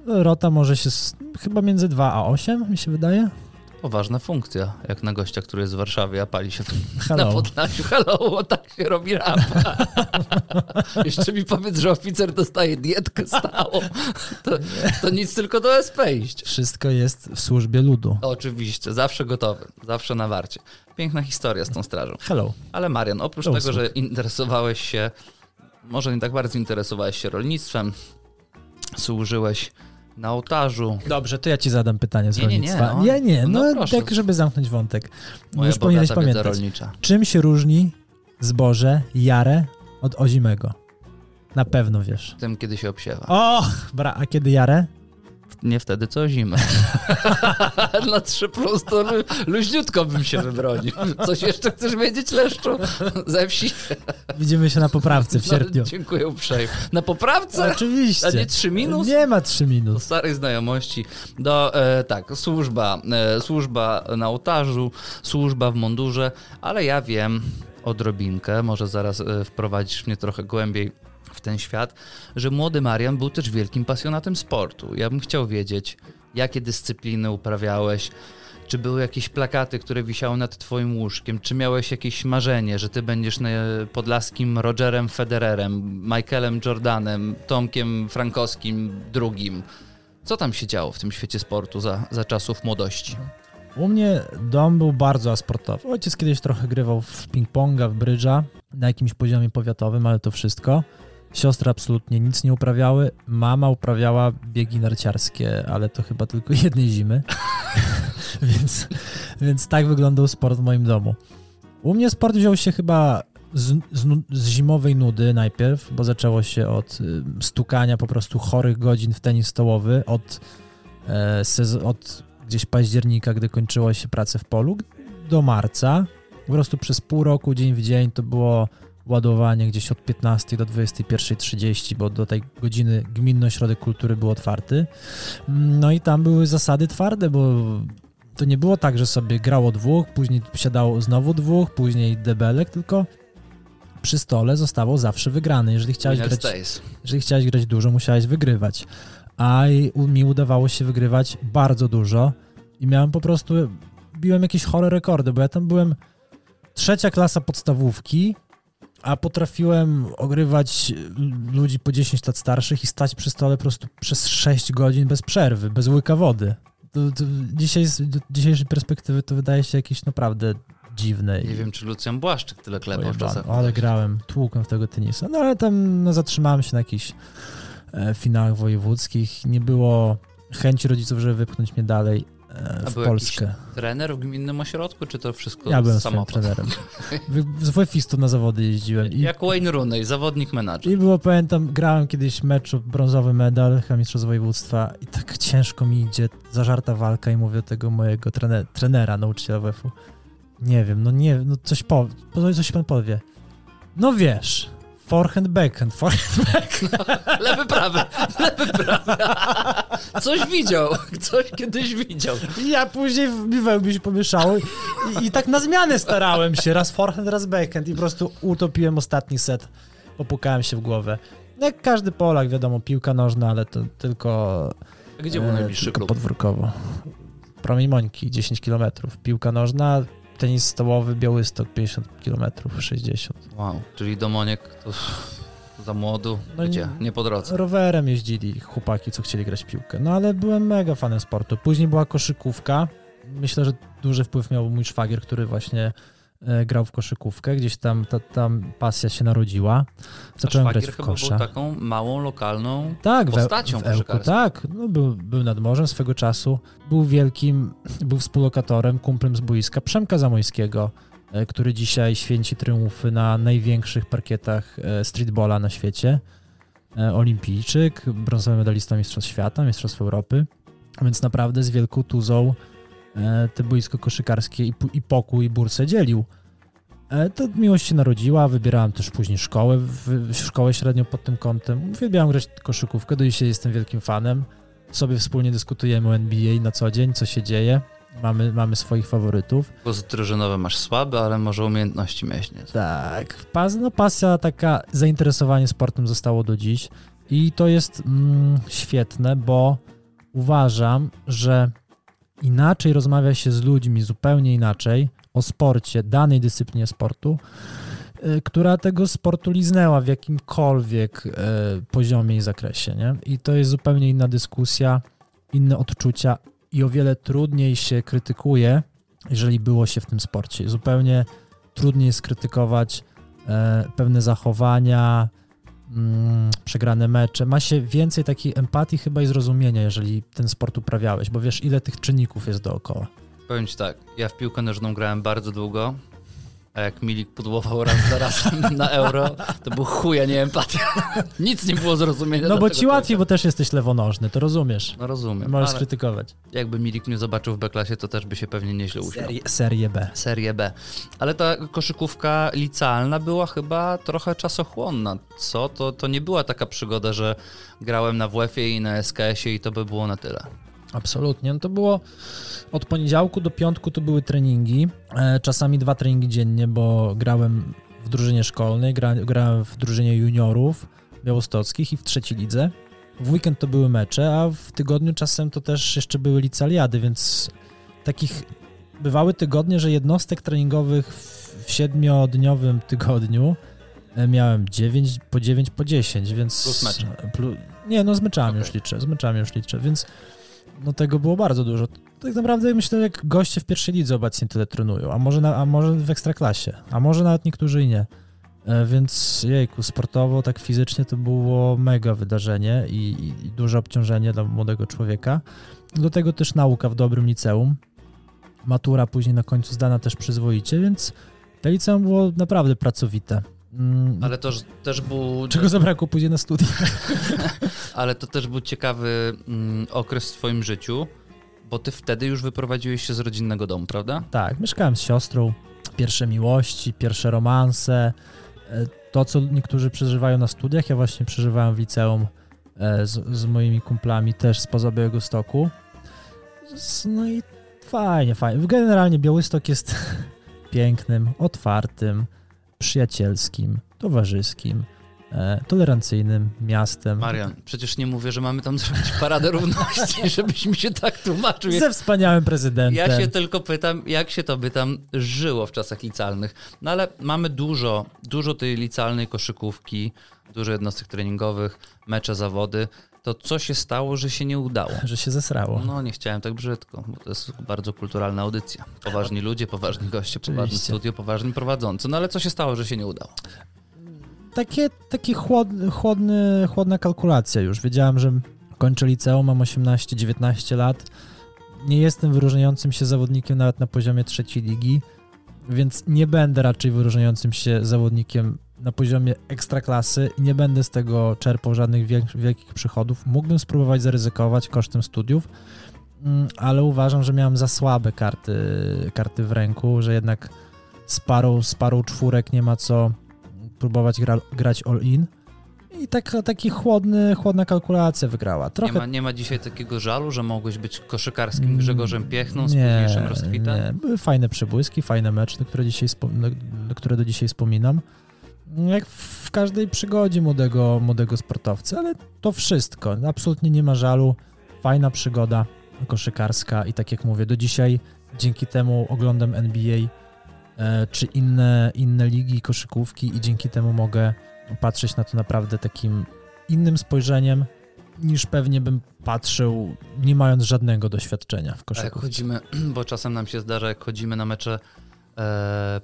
rota może się s- chyba między 2 a 8 mi się wydaje. poważna funkcja, jak na gościa, który jest w Warszawie, a pali się na Hello. Podlasiu. Hello, bo tak się robi rampa. Jeszcze mi powiedz, że oficer dostaje dietkę stałą. To, to nic, tylko do SP iść. Wszystko jest w służbie ludu. Oczywiście, zawsze gotowy, zawsze na warcie. Piękna historia z tą strażą. Hello. Ale Marian, oprócz Do tego, że interesowałeś się, może nie tak bardzo interesowałeś się rolnictwem, służyłeś na ołtarzu. Dobrze, to ja ci zadam pytanie z Nie, nie, nie, rolnictwa. no. Nie, nie, No no, tak, żeby zamknąć wątek. Moja Już powinieneś pamiętać. rolnicza. Czym się różni zboże jare od ozimego? Na pewno wiesz. Tym, kiedy się obsiewa. O, bra, a kiedy jare? Nie wtedy, co zimę. Na trzy plus to lu- luźniutko bym się wybronił. Coś jeszcze chcesz wiedzieć, Leszczu? Ze wsi? Widzimy się na poprawce w sierpniu. No, dziękuję uprzejmie. Na poprawce? Oczywiście. A nie trzy minus? Nie ma 3 Do minus. starej znajomości. Do, e, tak, służba, e, służba na ołtarzu, służba w mundurze, ale ja wiem odrobinkę, może zaraz e, wprowadzisz mnie trochę głębiej w ten świat, że młody Marian był też wielkim pasjonatem sportu. Ja bym chciał wiedzieć, jakie dyscypliny uprawiałeś, czy były jakieś plakaty, które wisiały nad twoim łóżkiem? Czy miałeś jakieś marzenie, że ty będziesz podlaskim Rogerem Federerem, Michaelem Jordanem, Tomkiem Frankowskim drugim? Co tam się działo w tym świecie sportu za, za czasów młodości? U mnie dom był bardzo asportowy. Ojciec kiedyś trochę grywał w ping-ponga, w brydża, na jakimś poziomie powiatowym, ale to wszystko. Siostry absolutnie nic nie uprawiały. Mama uprawiała biegi narciarskie, ale to chyba tylko jednej zimy. więc, więc tak wyglądał sport w moim domu. U mnie sport wziął się chyba z, z, z zimowej nudy najpierw, bo zaczęło się od y, stukania po prostu chorych godzin w tenis stołowy, od, e, sez- od gdzieś października, gdy kończyło się pracę w polu, do marca. Po prostu przez pół roku, dzień w dzień, to było ładowanie gdzieś od 15 do 21.30, bo do tej godziny Gminny Ośrodek Kultury był otwarty. No i tam były zasady twarde, bo to nie było tak, że sobie grało dwóch, później siadało znowu dwóch, później debelek, tylko przy stole zostało zawsze wygrany. Jeżeli chciałeś Winner grać stays. jeżeli chciałeś grać dużo, musiałeś wygrywać. A mi udawało się wygrywać bardzo dużo i miałem po prostu, biłem jakieś chore rekordy, bo ja tam byłem trzecia klasa podstawówki, a potrafiłem ogrywać ludzi po 10 lat starszych i stać przy stole po prostu przez 6 godzin bez przerwy, bez łyka wody. To, to dzisiaj z dzisiejszej perspektywy to wydaje się jakieś naprawdę dziwne. Nie wiem, czy Lucjan Błaszczyk tyle klepał w czasach. Ale grałem, tłukłem w tego tenisa. No ale tam no, zatrzymałem się na jakichś e, finałach wojewódzkich. Nie było chęci rodziców, żeby wypchnąć mnie dalej A w był Polskę. Trener w gminnym ośrodku, czy to wszystko Ja byłem samochód? trenerem. Z WF-istu na zawody jeździłem. I, Jak Wayne Rooney, zawodnik menadżer. I było, pamiętam, grałem kiedyś mecz o brązowy medal, chyba mistrzostw województwa i tak ciężko mi idzie, zażarta walka i mówię do tego mojego trene, trenera, nauczyciela WF-u. Nie wiem, no nie, no coś po- coś pan powie. No wiesz, forehand, backhand, forehand, backhand. Lewy, prawy, lewy, prawy. Coś widział, coś kiedyś widział. Ja później w mi wełbie się pomieszało i, i tak na zmianę starałem się, raz forehand, raz backhand i po prostu utopiłem ostatni set, popukałem się w głowę. No Jak każdy Polak, wiadomo, piłka nożna, ale to tylko A Gdzie był E, najbliższy tylko klub? podwórkowo. Promień Mońki, 10 km. Piłka nożna, tenis stołowy, Białystok, 50 km, 60. Wow, czyli Domoniek to za młodu. No Gdzie? nie- po drodze. Rowerem jeździli chłopaki, co chcieli grać w piłkę. No ale byłem mega fanem sportu. Później była koszykówka. Myślę, że duży wpływ miał mój szwagier, który właśnie grał w koszykówkę. Gdzieś tam ta, tam pasja się narodziła. Zacząłem grać w chyba był taką małą, lokalną Tak, w, postacią w Ełku, koszykarską. tak. No, był, był nad morzem swego czasu. Był wielkim, był współlokatorem, kumplem z boiska Przemka Zamojskiego, e, który dzisiaj święci triumfy na największych parkietach e, streetballa na świecie. E, Olimpijczyk, brązowy medalista Mistrzostw Świata, Mistrzostw Europy. Więc naprawdę z wielką tuzą e, te boisko koszykarskie i, i pokój, i bursę dzielił. E, to miłość się narodziła, wybierałem też później szkołę, w, szkołę średnią pod tym kątem. Uwielbiałem grać koszykówkę, do dzisiaj jestem wielkim fanem. Sobie wspólnie dyskutujemy o NBA na co dzień, co się dzieje. Mamy, mamy swoich faworytów. Głos drużynowy masz słaby, ale może umiejętności nie. Tak. Pas, no pasja, taka zainteresowanie sportem zostało do dziś i to jest mm, świetne, bo uważam, że inaczej rozmawia się z ludźmi, zupełnie inaczej o sporcie, danej dyscyplinie sportu, y, która tego sportu liznęła w jakimkolwiek y, poziomie i zakresie. Nie? I to jest zupełnie inna dyskusja, inne odczucia i o wiele trudniej się krytykuje, jeżeli było się w tym sporcie. Zupełnie trudniej jest krytykować e, pewne zachowania, mm, przegrane mecze. Ma się więcej takiej empatii chyba i zrozumienia, jeżeli ten sport uprawiałeś, bo wiesz, ile tych czynników jest dookoła. Powiem ci tak, ja w piłkę nożną grałem bardzo długo, a jak Milik pudłował raz za razem na euro, to był chuja nie empatia. Nic nie było zrozumienia. No bo ci łatwiej, bo też jesteś lewonożny, to rozumiesz. No rozumiem. Możesz krytykować. Jakby Milik mnie zobaczył w B-klasie, to też by się pewnie nieźle uśmiał. Serie, serię B. Serię B. Ale ta koszykówka licealna była chyba trochę czasochłonna. Co? To, to nie była taka przygoda, że grałem na WF-ie i na SKS-ie i to by było na tyle. Absolutnie. No to było od poniedziałku do piątku to były treningi, e, czasami dwa treningi dziennie, bo grałem w drużynie szkolnej, gra, grałem w drużynie juniorów białostockich i w trzeciej lidze. W weekend to były mecze, a w tygodniu czasem to też jeszcze były licaliady, więc takich bywały tygodnie, że jednostek treningowych w siedmiodniowym tygodniu e, miałem 9, po 9, po 10, więc... Plus mecze. Plus, nie, no z meczami okay. już liczę, z meczami już liczę, więc no tego było bardzo dużo. Tak naprawdę myślę, jak goście w pierwszej lidze obecnie tyle trenują, a może, na, a może w ekstraklasie, a może nawet niektórzy i nie. E, więc jejku, sportowo, tak fizycznie to było mega wydarzenie i, i duże obciążenie dla młodego człowieka. Do tego też nauka w dobrym liceum. Matura później na końcu zdana też przyzwoicie, więc to liceum było naprawdę pracowite. Mm. Ale to też był. Czego zabrakło później na studia? Ale to też był ciekawy mm, okres w Twoim życiu, bo Ty wtedy już wyprowadziłeś się z rodzinnego domu, prawda? Tak, mieszkałem z siostrą. Pierwsze miłości, pierwsze romanse. E, to, co niektórzy przeżywają na studiach, ja właśnie przeżywałem w liceum e, z, z moimi kumplami też spoza Białego Stoku. No i fajnie, fajnie. Generalnie Białystok jest pięknym, otwartym, przyjacielskim, towarzyskim, e, tolerancyjnym miastem. Marian, przecież nie mówię, że mamy tam zrobić paradę równości, żebyś mi się tak tłumaczył. Ze wspaniałym prezydentem. Ja się tylko pytam, jak się to by tam żyło w czasach licealnych. No ale mamy dużo, dużo tej licealnej koszykówki, dużo jednostek treningowych, mecze, zawody to co się stało, że się nie udało? Że się zesrało. No nie chciałem tak brzydko, bo to jest bardzo kulturalna audycja. Poważni ludzie, poważni goście, poważny studio, poważni prowadzący. No ale co się stało, że się nie udało? Takie, chłodny, chłodny, chłodna kalkulacja już. Wiedziałem, że kończę liceum, mam 18-19 lat. Nie jestem wyróżniającym się zawodnikiem nawet na poziomie trzeciej ligi, więc nie będę raczej wyróżniającym się zawodnikiem na poziomie ekstraklasy i nie będę z tego czerpał żadnych wielkich przychodów. Mógłbym spróbować zaryzykować kosztem studiów, mm, ale uważam, że miałem za słabe karty, karty w ręku, że jednak z parą, z parą czwórek nie ma co próbować gra, grać all-in. I tak, taki chłodny, chłodna kalkulacja wygrała. Trochę... Nie, ma, nie ma dzisiaj takiego żalu, że mogłeś być koszykarskim Grzegorzem Piechną z nie, późniejszym rozkwitem? Nie, były fajne przebłyski, fajne mecze, które, dzisiaj, na które do dzisiaj wspominam jak w każdej przygodzie młodego, młodego sportowca, ale to wszystko. Absolutnie nie ma żalu. Fajna przygoda koszykarska i tak jak mówię, do dzisiaj dzięki temu oglądam NBA e, czy inne, inne ligi koszykówki i dzięki temu mogę patrzeć na to naprawdę takim innym spojrzeniem niż pewnie bym patrzył nie mając żadnego doświadczenia w koszykówce. jak chodzimy, bo czasem nam się zdarza, jak chodzimy na mecze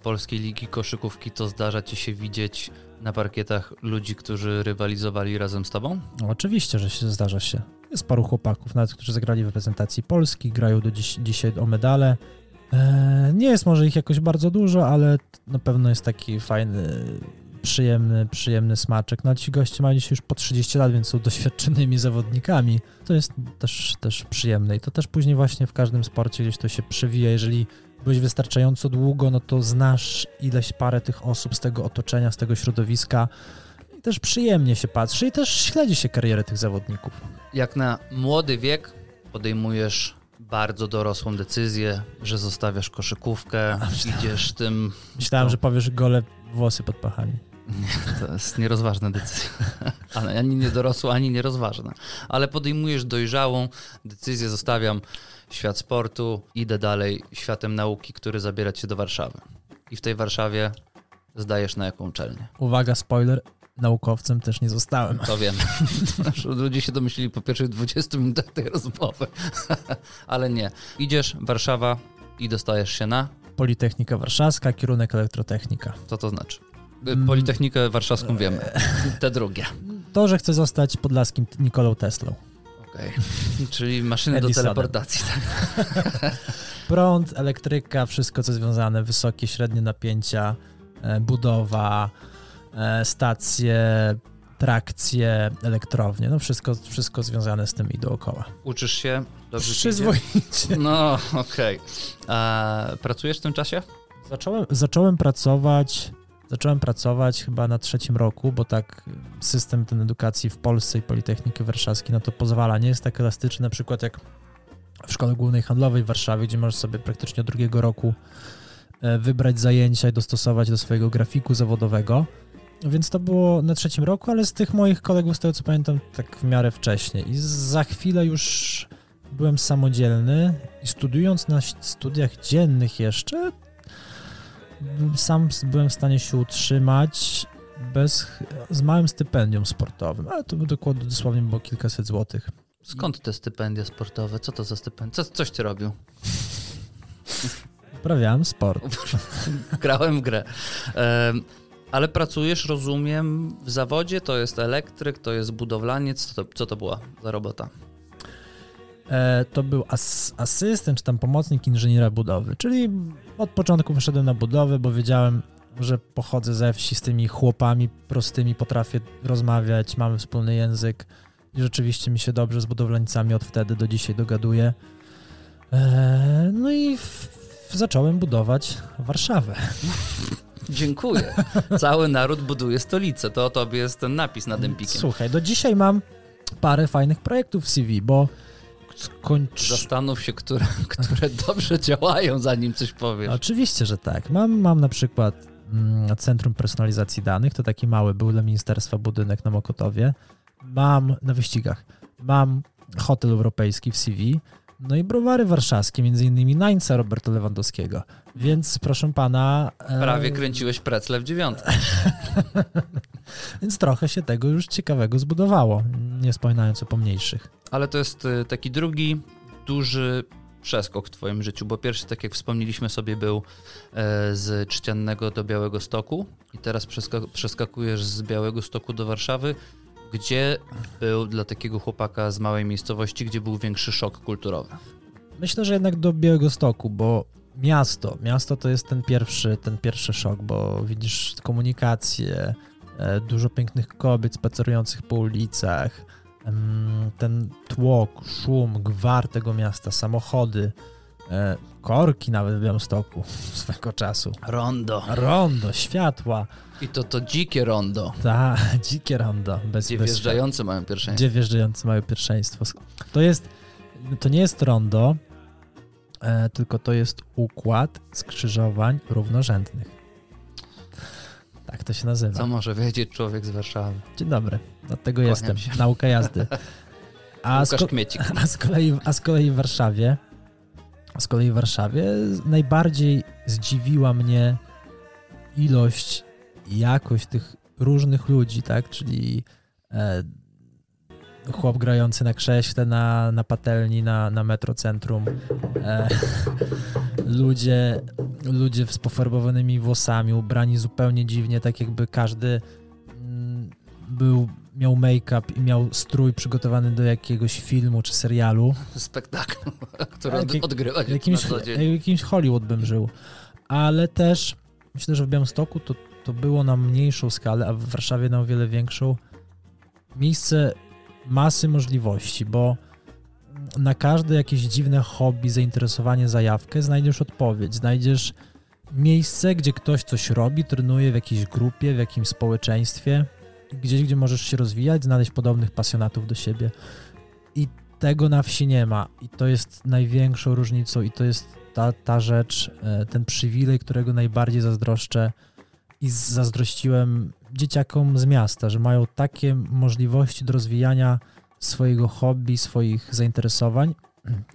Polskiej Ligi Koszykówki, to zdarza ci się widzieć na parkietach ludzi, którzy rywalizowali razem z tobą? No, oczywiście, że się zdarza się. Jest paru chłopaków, nawet którzy zagrali w reprezentacji Polski, grają do dziś, dzisiaj o medale. E, nie jest może ich jakoś bardzo dużo, ale na pewno jest taki fajny przyjemny, przyjemny smaczek. No ci goście mają dzisiaj już po 30 lat, więc są doświadczonymi zawodnikami. To jest też, też przyjemne i to też później właśnie w każdym sporcie gdzieś to się przewija. Jeżeli byłeś wystarczająco długo, no to znasz ileś parę tych osób z tego otoczenia, z tego środowiska i też przyjemnie się patrzy i też śledzi się karierę tych zawodników. Jak na młody wiek podejmujesz bardzo dorosłą decyzję, że zostawiasz koszykówkę, idziesz tym... Myślałem, to- że powiesz gole włosy pod pachami. To jest nierozważna decyzja. Ale ani niedorosła, ani nierozważna. Ale podejmujesz dojrzałą decyzję, zostawiam świat sportu, idę dalej światem nauki, który zabiera cię do Warszawy. I w tej Warszawie zdajesz na jaką uczelnię. Uwaga, spoiler, naukowcem też nie zostałem. To wiem. Ludzie się domyślili po pierwszych 20 minutach tej rozmowy. Ale nie. Idziesz, Warszawa i dostajesz się na... Politechnika Warszawska, kierunek elektrotechnika. Co to znaczy? Mm. Politechnikę warszawską wiemy. Te drugie. To, że chcę zostać podlaskim Nikolą Teslą. Okej. Czyli maszyny do teleportacji. Tak? Prąd, elektryka, wszystko co związane, wysokie, średnie napięcia, e, budowa, e, stacje, trakcje, elektrownie, no wszystko, wszystko związane z tym i dookoła. Uczysz się? Dobrze? Przyzwoicie. No, okej. A Pracujesz w tym czasie? Zacząłem, zacząłem pracować, zacząłem pracować chyba na trzecim roku, bo tak system ten edukacji w Polsce i Politechniki Warszawskiej na to pozwala. Nie jest tak elastyczny na przykład jak w Szkole Głównej Handlowej w Warszawie, gdzie możesz sobie praktycznie od drugiego roku e, wybrać zajęcia i dostosować do swojego grafiku zawodowego. Więc to było na trzecim roku, ale z tych moich kolegów, z tego co pamiętam, tak w miarę wcześniej. I za chwilę już byłem samodzielny i studiując na studiach dziennych jeszcze, sam byłem w stanie się utrzymać bez, z małym stypendium sportowym, ale to było dokładnie dosłownie było kilkaset złotych. Skąd te stypendia sportowe? Co to za stypendia? Co, coś ty robił? Uprawiałem sport. Grałem w grę. Ale pracujesz, rozumiem, w zawodzie? To jest elektryk, to jest budowlaniec. Co to, co to była za robota? E, to był as, asystent, czy tam pomocnik inżyniera budowy, czyli od początku poszedłem na budowę, bo wiedziałem, że pochodzę ze wsi z tymi chłopami prostymi, potrafię rozmawiać, mamy wspólny język i rzeczywiście mi się dobrze z budowlańcami od wtedy do dzisiaj dogaduję. E, no i zacząłem budować Warszawę. Dziękuję. Cały naród buduje stolicę. To o tobie jest ten napis nad Empikiem. Słuchaj, do dzisiaj mam parę fajnych projektów w CV, bo skończ... Zastanów się, które, które dobrze działają, zanim coś powiesz. Oczywiście, że tak. Mam, mam na przykład mm, Centrum Personalizacji Danych, to taki mały był dla Ministerstwa budynek na Mokotowie. Mam na wyścigach. Mam hotel europejski w CV. No i browary warszawskie, między innymi Nańca Roberta Lewandowskiego. Więc proszę pana... e, Prawie kręciłeś precle w dziewiątkę. Więc trochę się tego już ciekawego zbudowało, nie wspominając o pomniejszych. Ale to jest y, taki drugi duży przeskok w twoim życiu, bo pierwszy, tak jak wspomnieliśmy sobie, był e, z Czciannego do Białego Stoku i teraz przeska- przeskakujesz z Białego Stoku do Warszawy, gdzie był dla takiego chłopaka z małej miejscowości, gdzie był większy szok kulturowy. Myślę, że jednak do Białego Stoku, bo miasto, miasto to jest ten pierwszy, ten pierwszy szok, bo widzisz komunikację, e, dużo pięknych kobiet spacerujących po ulicach, ten tłok, szum, gwar tego miasta, samochody, e, korki nawet w Białymstoku swego czasu, Rondo. rondo, światła, I to to dzikie rondo, ta, dzikie rondo, bez, gdzie bez wjeżdżający mają pierwszeństwo. gdzie wjeżdżający mają pierwszeństwo. To jest, to nie jest rondo, e, tylko to jest układ skrzyżowań równorzędnych. Tak to się nazywa. Co może wiedzieć człowiek z Warszawy? Dzień dobry, dlatego Kłaniam jestem. się. Nauka jazdy. A z, Łukasz ko- Kmiecik. a, z kolei, a z kolei w Warszawie, a z kolei w Warszawie najbardziej zdziwiła mnie ilość jakość tych różnych ludzi, tak, czyli e, chłop grający na krześle na, na patelni na, na metrocentrum, e, ludzie, ludzie z pofarbowanymi włosami, ubrani zupełnie dziwnie, tak jakby każdy mm, był, miał make-up i miał strój przygotowany do jakiegoś filmu czy serialu. Spektakl, który jak- odgrywa Jakimś, na co dzień. jak- jakimś Hollywood bym żył. Ale też myślę, że w Białymstoku to, to było na mniejszą skalę, a w Warszawie na o wiele większą, miejsce masy możliwości, bo na każde jakieś dziwne hobby, zainteresowanie, zajawkę znajdziesz odpowiedź, znajdziesz miejsce, gdzie ktoś coś robi, trenuje w jakiejś grupie, w jakimś społeczeństwie, gdzieś, gdzie możesz się rozwijać, znaleźć podobnych pasjonatów do siebie. I tego na wsi nie ma. I to jest największą różnicą, i to jest ta, ta rzecz, e, ten przywilej, którego najbardziej zazdroszczę i zazdrościłem dzieciakom z miasta, że mają takie możliwości do rozwijania swojego hobby, swoich zainteresowań,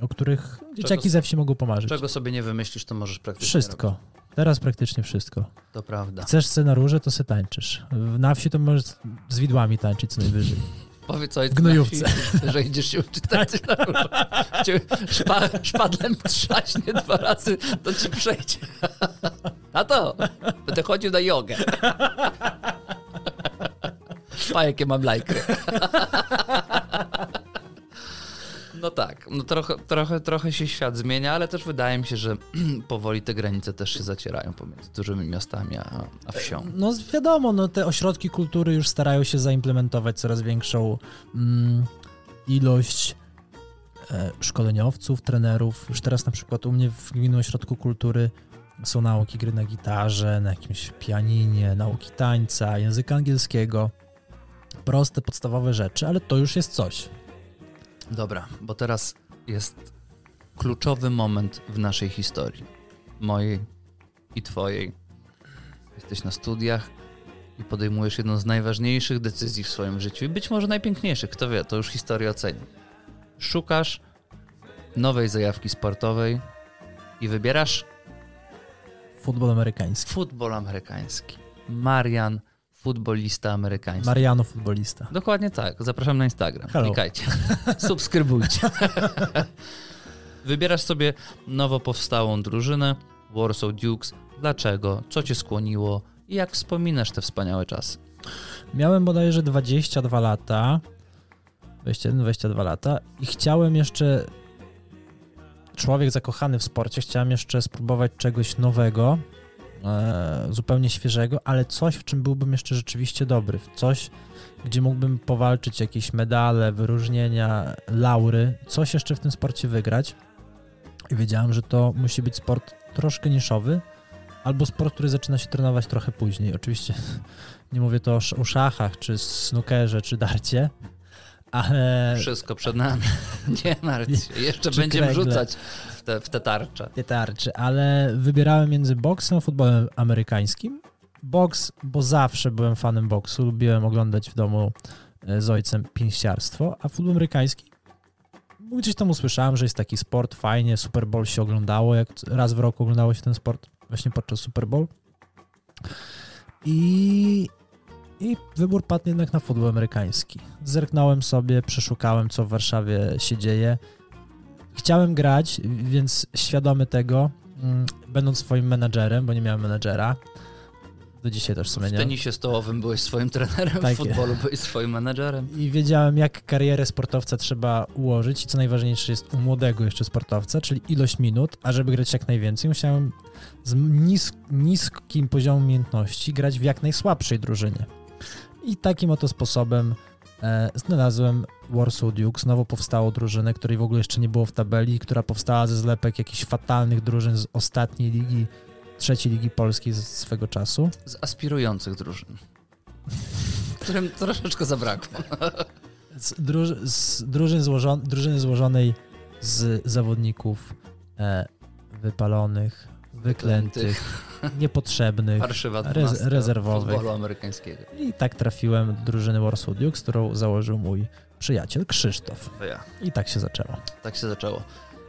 o których dzieciaki ze wsi mogą pomarzyć. Czego sobie nie wymyślisz, to możesz praktycznie Wszystko. Robić. Teraz praktycznie wszystko. To prawda. Chcesz scenariusze, to se tańczysz. Na wsi to możesz z widłami tańczyć co najwyżej. Powiedz ojcu, Gnojówce. że idziesz się uczyć tańczyć na Cię szpa, szpadlem trzaśnie dwa razy, to ci przejdzie. A to, będę chodził na jogę. Pa, jakie mam lajky. No tak, no trochę, trochę, trochę się świat zmienia, ale też wydaje mi się, że powoli te granice też się zacierają pomiędzy dużymi miastami a, a wsią. No wiadomo, no te ośrodki kultury już starają się zaimplementować coraz większą mm, ilość e, szkoleniowców, trenerów. Już teraz na przykład u mnie w Gminnym Ośrodku Kultury są nauki gry na gitarze, na jakimś pianinie, nauki tańca, języka angielskiego. Proste, podstawowe rzeczy, ale to już jest coś. Dobra, bo teraz jest kluczowy moment w naszej historii. Mojej i twojej. Jesteś na studiach i podejmujesz jedną z najważniejszych decyzji w swoim życiu i być może najpiękniejszych, kto wie, to już historia oceni. Szukasz nowej zajawki sportowej i wybierasz Futbol amerykański. futbol amerykański. Marian, futbolista amerykański. Mariano futbolista. Dokładnie tak. Zapraszam na Instagram. Hello. Klikajcie. Subskrybujcie. Wybierasz sobie nowo powstałą drużynę Warsaw Dukes. Dlaczego? Co cię skłoniło? I jak wspominasz te wspaniałe czasy? Miałem bodajże 22 lata, 21-22 lata i chciałem jeszcze, człowiek zakochany w sporcie, chciałem jeszcze spróbować czegoś nowego, e, zupełnie świeżego, ale coś, w czym byłbym jeszcze rzeczywiście dobry, coś, gdzie mógłbym powalczyć jakieś medale, wyróżnienia, laury, coś jeszcze w tym sporcie wygrać. I wiedziałem, że to musi być sport troszkę niszowy, albo sport, który zaczyna się trenować trochę później. Oczywiście nie mówię to o szachach, czy snookerze, czy darcie, ale Wszystko przed nami. Nie martw się. Jeszcze będziemy kręgle. rzucać w te, w te tarcze. nie tarczy, ale wybierałem między boksem a futbolem amerykańskim. Boks, bo zawsze byłem fanem boksu, lubiłem oglądać w domu e, z ojcem pięściarstwo, a futbol amerykański gdzieś tam usłyszałem, że jest taki sport, fajnie, Super Bowl się oglądało, jak raz w roku oglądało się ten sport właśnie podczas Super Bowl. I, I wybór padł jednak na futbol amerykański. Zerknąłem sobie, przeszukałem, co w Warszawie się dzieje. Chciałem grać, więc świadomy tego, mm, będąc swoim menadżerem, bo nie miałem menadżera, do dzisiaj też w sumie W nie. tenisie stołowym byłeś swoim trenerem, Tak w futbolu byłeś swoim menadżerem. I wiedziałem, jak karierę sportowca trzeba ułożyć i co najważniejsze jest u młodego jeszcze sportowca, czyli ilość minut, a żeby grać jak najwięcej, musiałem z nis niskim poziomem umiejętności grać w jak najsłabszej drużynie. I takim oto sposobem e, znalazłem Warsaw Dukes, nowo powstałą drużynę, której w ogóle jeszcze nie było w tabeli, która powstała ze zlepek jakichś fatalnych drużyn z ostatniej ligi, trzeciej ligi polskiej z swego czasu. Z aspirujących drużyn. Którym troszeczkę zabrakło. z, druż, z drużyn złożon, drużyny złożonej z zawodników e, wypalonych, wyklętych, niepotrzebnych Rez- 12 rezerwowych. amerykańskiego. i tak trafiłem do drużyny Warsaw Dukes, którą założył mój przyjaciel Krzysztof. To ja. I tak się zaczęło. Tak się zaczęło.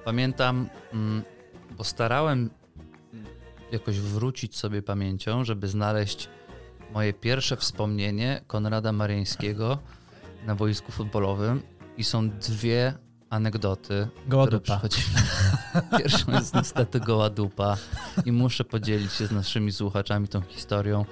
Pamiętam, mm, bo starałem jakoś wrócić sobie pamięcią, żeby znaleźć moje pierwsze wspomnienie Konrada Mariańskiego na boisku futbolowym i są dwie anegdoty, Goła dupa. Pierwszą jest niestety goła dupa i muszę podzielić się z naszymi słuchaczami tą historią.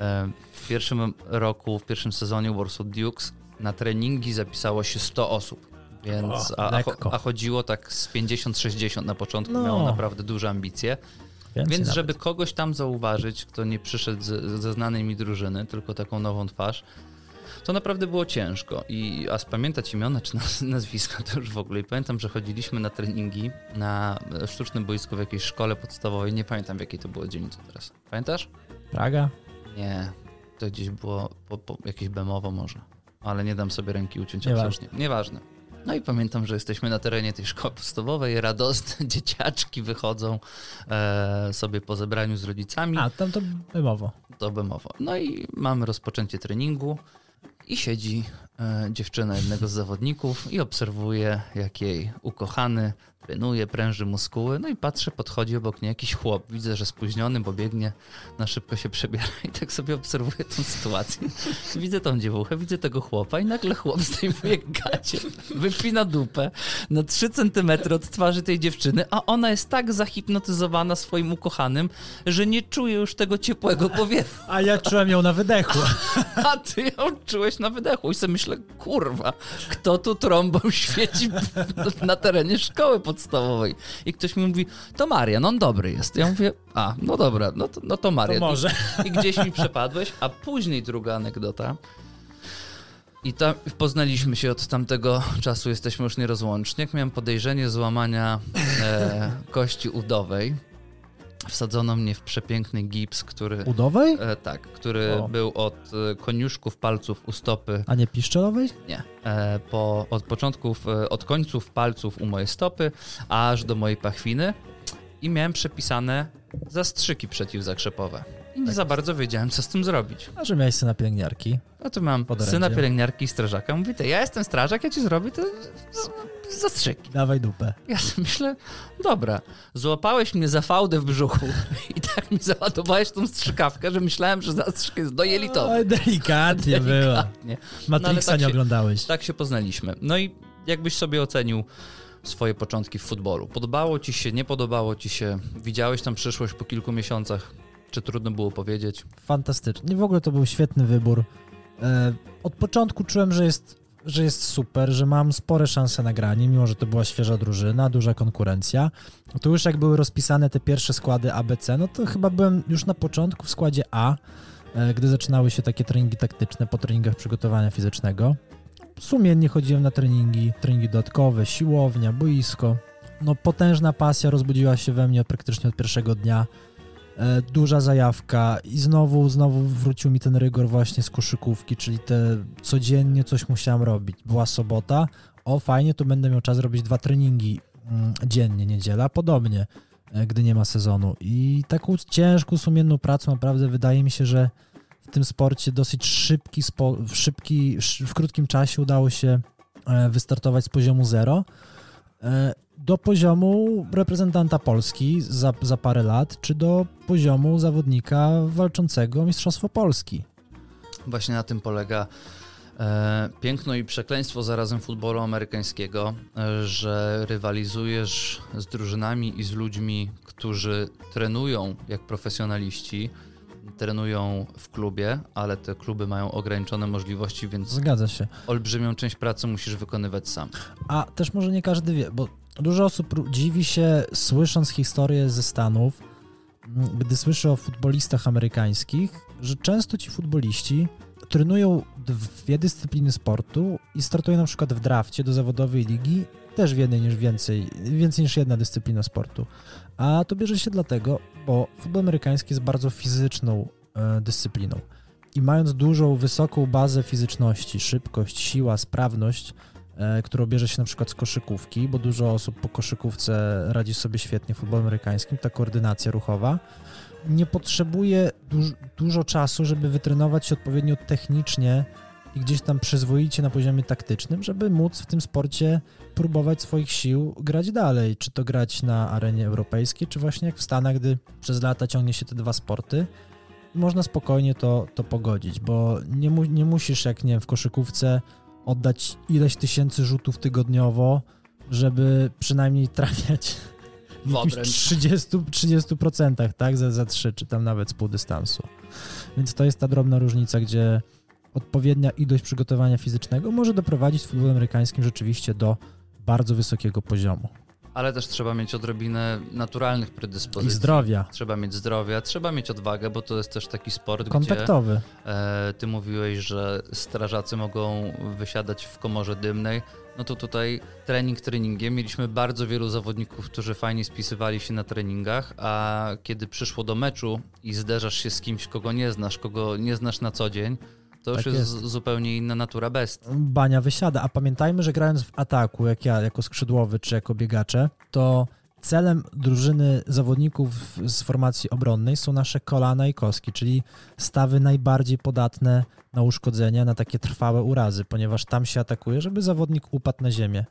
E, W pierwszym roku, w pierwszym sezonie Warsaw Dukes na treningi zapisało się 100 osób, więc O, a, a, chodziło tak z 50-60 na początku, No. miało naprawdę duże ambicje. Więcej Więc nawet. żeby kogoś tam zauważyć, kto nie przyszedł z- ze znanej mi drużyny, tylko taką nową twarz, to naprawdę było ciężko. I, a spamiętać imiona czy naz- nazwiska to już w ogóle. I pamiętam, że chodziliśmy na treningi na e, sztucznym boisku w jakiejś szkole podstawowej. Nie pamiętam w jakiej to było dzielnicy teraz. Pamiętasz? Praga? Nie. To gdzieś było po, po, jakieś bemowo może. Ale nie dam sobie ręki uciąć absolutnie. Nieważne. No i pamiętam, że jesteśmy na terenie tej szkoły podstawowej, radosne dzieciaczki wychodzą e, sobie po zebraniu z rodzicami. A, tam to bymowo. To bemowo. No i mamy rozpoczęcie treningu i siedzi e, dziewczyna jednego z zawodników i obserwuje, jak jej ukochany trenuje, pręży muskuły. No i patrzę, podchodzi obok niej jakiś chłop. Widzę, że spóźniony, bo biegnie, na szybko się przebiera i tak sobie obserwuję tą sytuację. Widzę tą dziewuchę, widzę tego chłopa i nagle chłop zdejmuje gacie, wypina dupę na 3 centymetry od twarzy tej dziewczyny, a ona jest tak zahipnotyzowana swoim ukochanym, że nie czuje już tego ciepłego powiewu. A ja czułem ją na wydechu. A ty ją czułeś na wydechu. I sobie myślę, kurwa, kto tu trąbą świeci na terenie szkoły podstawowej? I ktoś mi mówi, to Marian, on dobry jest. Ja mówię, a, no dobra, no to, no to Marian. To może. I, I gdzieś mi przepadłeś, a później druga anegdota. I tam poznaliśmy się od tamtego czasu, jesteśmy już nierozłączni. Jak miałem podejrzenie złamania e, kości udowej, wsadzono mnie w przepiękny gips, który Udowej? E, tak, który O. był od e, koniuszków palców u stopy, A nie piszczelowej? nie, e, po, od początków, e, od końców palców u mojej stopy, aż do mojej pachwiny i miałem przepisane zastrzyki przeciwzakrzepowe. I nie za bardzo wiedziałem, co z tym zrobić. A że miałeś syna pielęgniarki. No to mam syna pielęgniarki i strażaka. Mówi, ja jestem strażak, ja ci zrobię z- zastrzyki. Dawaj dupę. Ja sobie myślę, dobra, złapałeś mnie za fałdę w brzuchu i tak mi załadowałeś tą strzykawkę, że myślałem, że zastrzyk jest dojelitowy. Oj, delikatnie było. Delikatnie. Matrixa tak nie się- oglądałeś. Tak się poznaliśmy. No i jakbyś sobie ocenił swoje początki w futbolu? Podobało ci się, nie podobało ci się? Widziałeś tam przyszłość po kilku miesiącach? Czy trudno było powiedzieć? Fantastycznie. W ogóle to był świetny wybór. E, Od początku czułem, że jest, że jest super, że mam spore szanse na granie, mimo że to była świeża drużyna, duża konkurencja. To już jak były rozpisane te pierwsze składy ABC, no to chyba byłem już na początku w składzie A, e, gdy zaczynały się takie treningi taktyczne po treningach przygotowania fizycznego. Sumiennie chodziłem na treningi, treningi dodatkowe, siłownia, boisko. No potężna pasja rozbudziła się we mnie praktycznie od pierwszego dnia duża zajawka i znowu, znowu wrócił mi ten rygor właśnie z koszykówki, czyli te codziennie coś musiałem robić. Była sobota, o fajnie, to będę miał czas robić dwa treningi mm, dziennie, niedziela, podobnie, e, gdy nie ma sezonu. I taką ciężką, sumienną pracą naprawdę wydaje mi się, że w tym sporcie dosyć szybki, szybki sz- w krótkim czasie udało się e, wystartować z poziomu zero e, do poziomu reprezentanta Polski za, za parę lat, czy do poziomu zawodnika walczącego o Mistrzostwo Polski. Właśnie na tym polega e, piękno i przekleństwo zarazem futbolu amerykańskiego, e, że rywalizujesz z drużynami i z ludźmi, którzy trenują jak profesjonaliści, trenują w klubie, ale te kluby mają ograniczone możliwości, więc Zgadza się. olbrzymią część pracy musisz wykonywać sam. A też może nie każdy wie, bo dużo osób dziwi się, słysząc historię ze Stanów, m, gdy słyszy o futbolistach amerykańskich, że często ci futboliści trenują dwie dyscypliny sportu i startują na przykład w drafcie do zawodowej ligi też w jednej niż więcej, więcej niż jedna dyscyplina sportu. A to bierze się dlatego, bo futbol amerykański jest bardzo fizyczną e, dyscypliną. I mając dużą, wysoką bazę fizyczności, szybkość, siła, sprawność, e, którą bierze się na przykład z koszykówki, bo dużo osób po koszykówce radzi sobie świetnie w futbolu amerykańskim, ta koordynacja ruchowa, nie potrzebuje duż, dużo czasu, żeby wytrenować się odpowiednio technicznie i gdzieś tam przyzwoicie na poziomie taktycznym, żeby móc w tym sporcie próbować swoich sił grać dalej. Czy to grać na arenie europejskiej, czy właśnie jak w Stanach, gdy przez lata ciągnie się te dwa sporty można spokojnie to, to pogodzić, bo nie, mu, nie musisz, jak nie wiem, w koszykówce oddać ileś tysięcy rzutów tygodniowo, żeby przynajmniej trafiać w obręcz. 30%, 30% tak, za, za 3, czy tam nawet z pół dystansu. Więc to jest ta drobna różnica, gdzie odpowiednia ilość przygotowania fizycznego może doprowadzić w futbolu amerykańskim rzeczywiście do bardzo wysokiego poziomu. Ale też trzeba mieć odrobinę naturalnych predyspozycji. I zdrowia. Trzeba mieć zdrowia, trzeba mieć odwagę, bo to jest też taki sport, Kontaktowy. gdzie e, ty mówiłeś, że strażacy mogą wysiadać w komorze dymnej. No to tutaj trening treningiem. Mieliśmy bardzo wielu zawodników, którzy fajnie spisywali się na treningach, a kiedy przyszło do meczu i zderzasz się z kimś, kogo nie znasz, kogo nie znasz na co dzień, to już Tak jest, jest. zupełnie inna natura bestii. Bania wysiada. A pamiętajmy, że grając w ataku, jak ja, jako skrzydłowy czy jako biegacze, to celem drużyny zawodników z formacji obronnej są nasze kolana i kostki, czyli stawy najbardziej podatne na uszkodzenia, na takie trwałe urazy, ponieważ tam się atakuje, żeby zawodnik upadł na ziemię.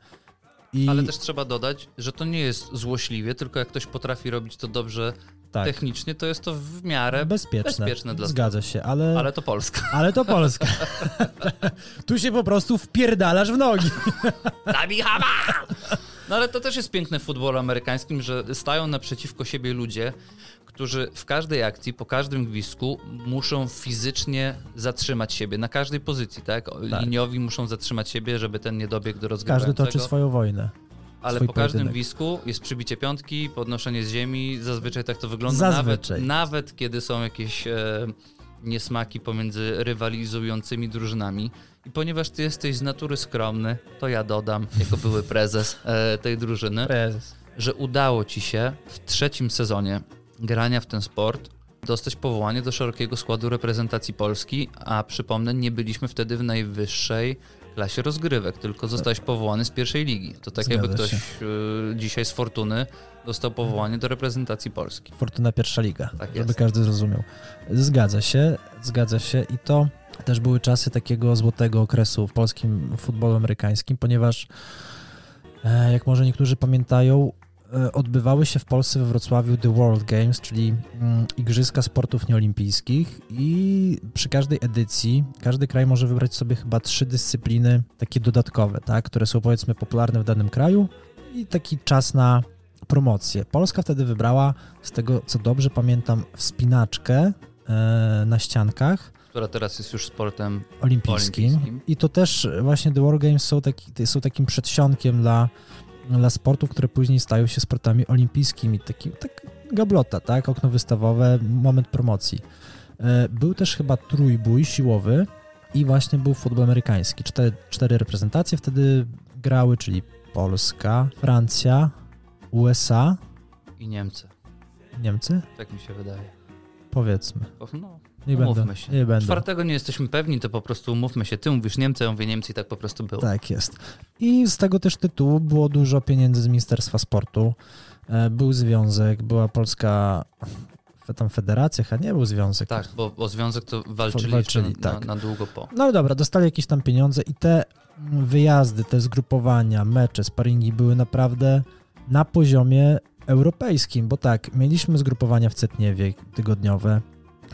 I Ale też trzeba dodać, że to nie jest złośliwie, tylko jak ktoś potrafi robić to dobrze tak, technicznie, to jest to w miarę bezpieczne. bezpieczne dla Zgadza się, ale, Ale to Polska. ale to Polska. tu się po prostu wpierdalasz w nogi. No ale to też jest piękne w futbolu amerykańskim, że stają naprzeciwko siebie ludzie, którzy w każdej akcji, po każdym gwizdku muszą fizycznie zatrzymać siebie na każdej pozycji, tak? Tak. Liniowi muszą zatrzymać siebie, żeby ten nie dobiegł do rozgrywającego. Każdy toczy swoją wojnę. Ale po każdym pojedynek. gwizdku jest przybicie piątki, podnoszenie z ziemi, zazwyczaj tak to wygląda. Nawet, Zazwyczaj. nawet kiedy są jakieś e, niesmaki pomiędzy rywalizującymi drużynami. I ponieważ ty jesteś z natury skromny, to ja dodam, jako były prezes e, tej drużyny, Prezes. że udało ci się w trzecim sezonie grania w ten sport dostać powołanie do szerokiego składu reprezentacji Polski, a przypomnę, nie byliśmy wtedy w najwyższej klasie rozgrywek, tylko zostałeś powołany z pierwszej ligi. To tak jakby Zgadza ktoś y, dzisiaj z Fortuny dostał powołanie do reprezentacji Polski. Fortuna pierwsza liga, Tak żeby jest. każdy zrozumiał. Zgadza się, zgadza się i to też były czasy takiego złotego okresu w polskim futbolu amerykańskim, ponieważ e, jak może niektórzy pamiętają, odbywały się w Polsce we Wrocławiu The World Games, czyli mm, Igrzyska Sportów Nieolimpijskich i przy każdej edycji każdy kraj może wybrać sobie chyba trzy dyscypliny takie dodatkowe, tak, które są powiedzmy popularne w danym kraju i taki czas na promocję. Polska wtedy wybrała, z tego co dobrze pamiętam, wspinaczkę e, na ściankach która teraz jest już sportem olimpijskim. Olimpijskim. I to też właśnie The War Games są, taki, są takim przedsionkiem dla, dla sportów, które później stają się sportami olimpijskimi. Taki, tak gablota, tak? Okno wystawowe, moment promocji. E, Był też chyba trójbój siłowy i właśnie był futbol amerykański. Cztery, cztery reprezentacje wtedy grały, czyli Polska, Francja, USA, i Niemcy. Niemcy? Tak mi się wydaje. Powiedzmy. No, Nie umówmy będę. się. Nie. Czwartego nie jesteśmy pewni, to po prostu umówmy się. Ty mówisz Niemcy, ja mówię Niemcy i tak po prostu było. Tak jest. I z tego też tytułu było dużo pieniędzy z Ministerstwa Sportu. E, Był związek, była polska tam federacja, a nie był związek. Tak, bo o związek to walczyli, Walczyli, na, tak. na długo po. No dobra, dostali jakieś tam pieniądze i te wyjazdy, te zgrupowania, mecze, sparingi były naprawdę na poziomie europejskim, bo tak, mieliśmy zgrupowania w Cetniewie tygodniowe,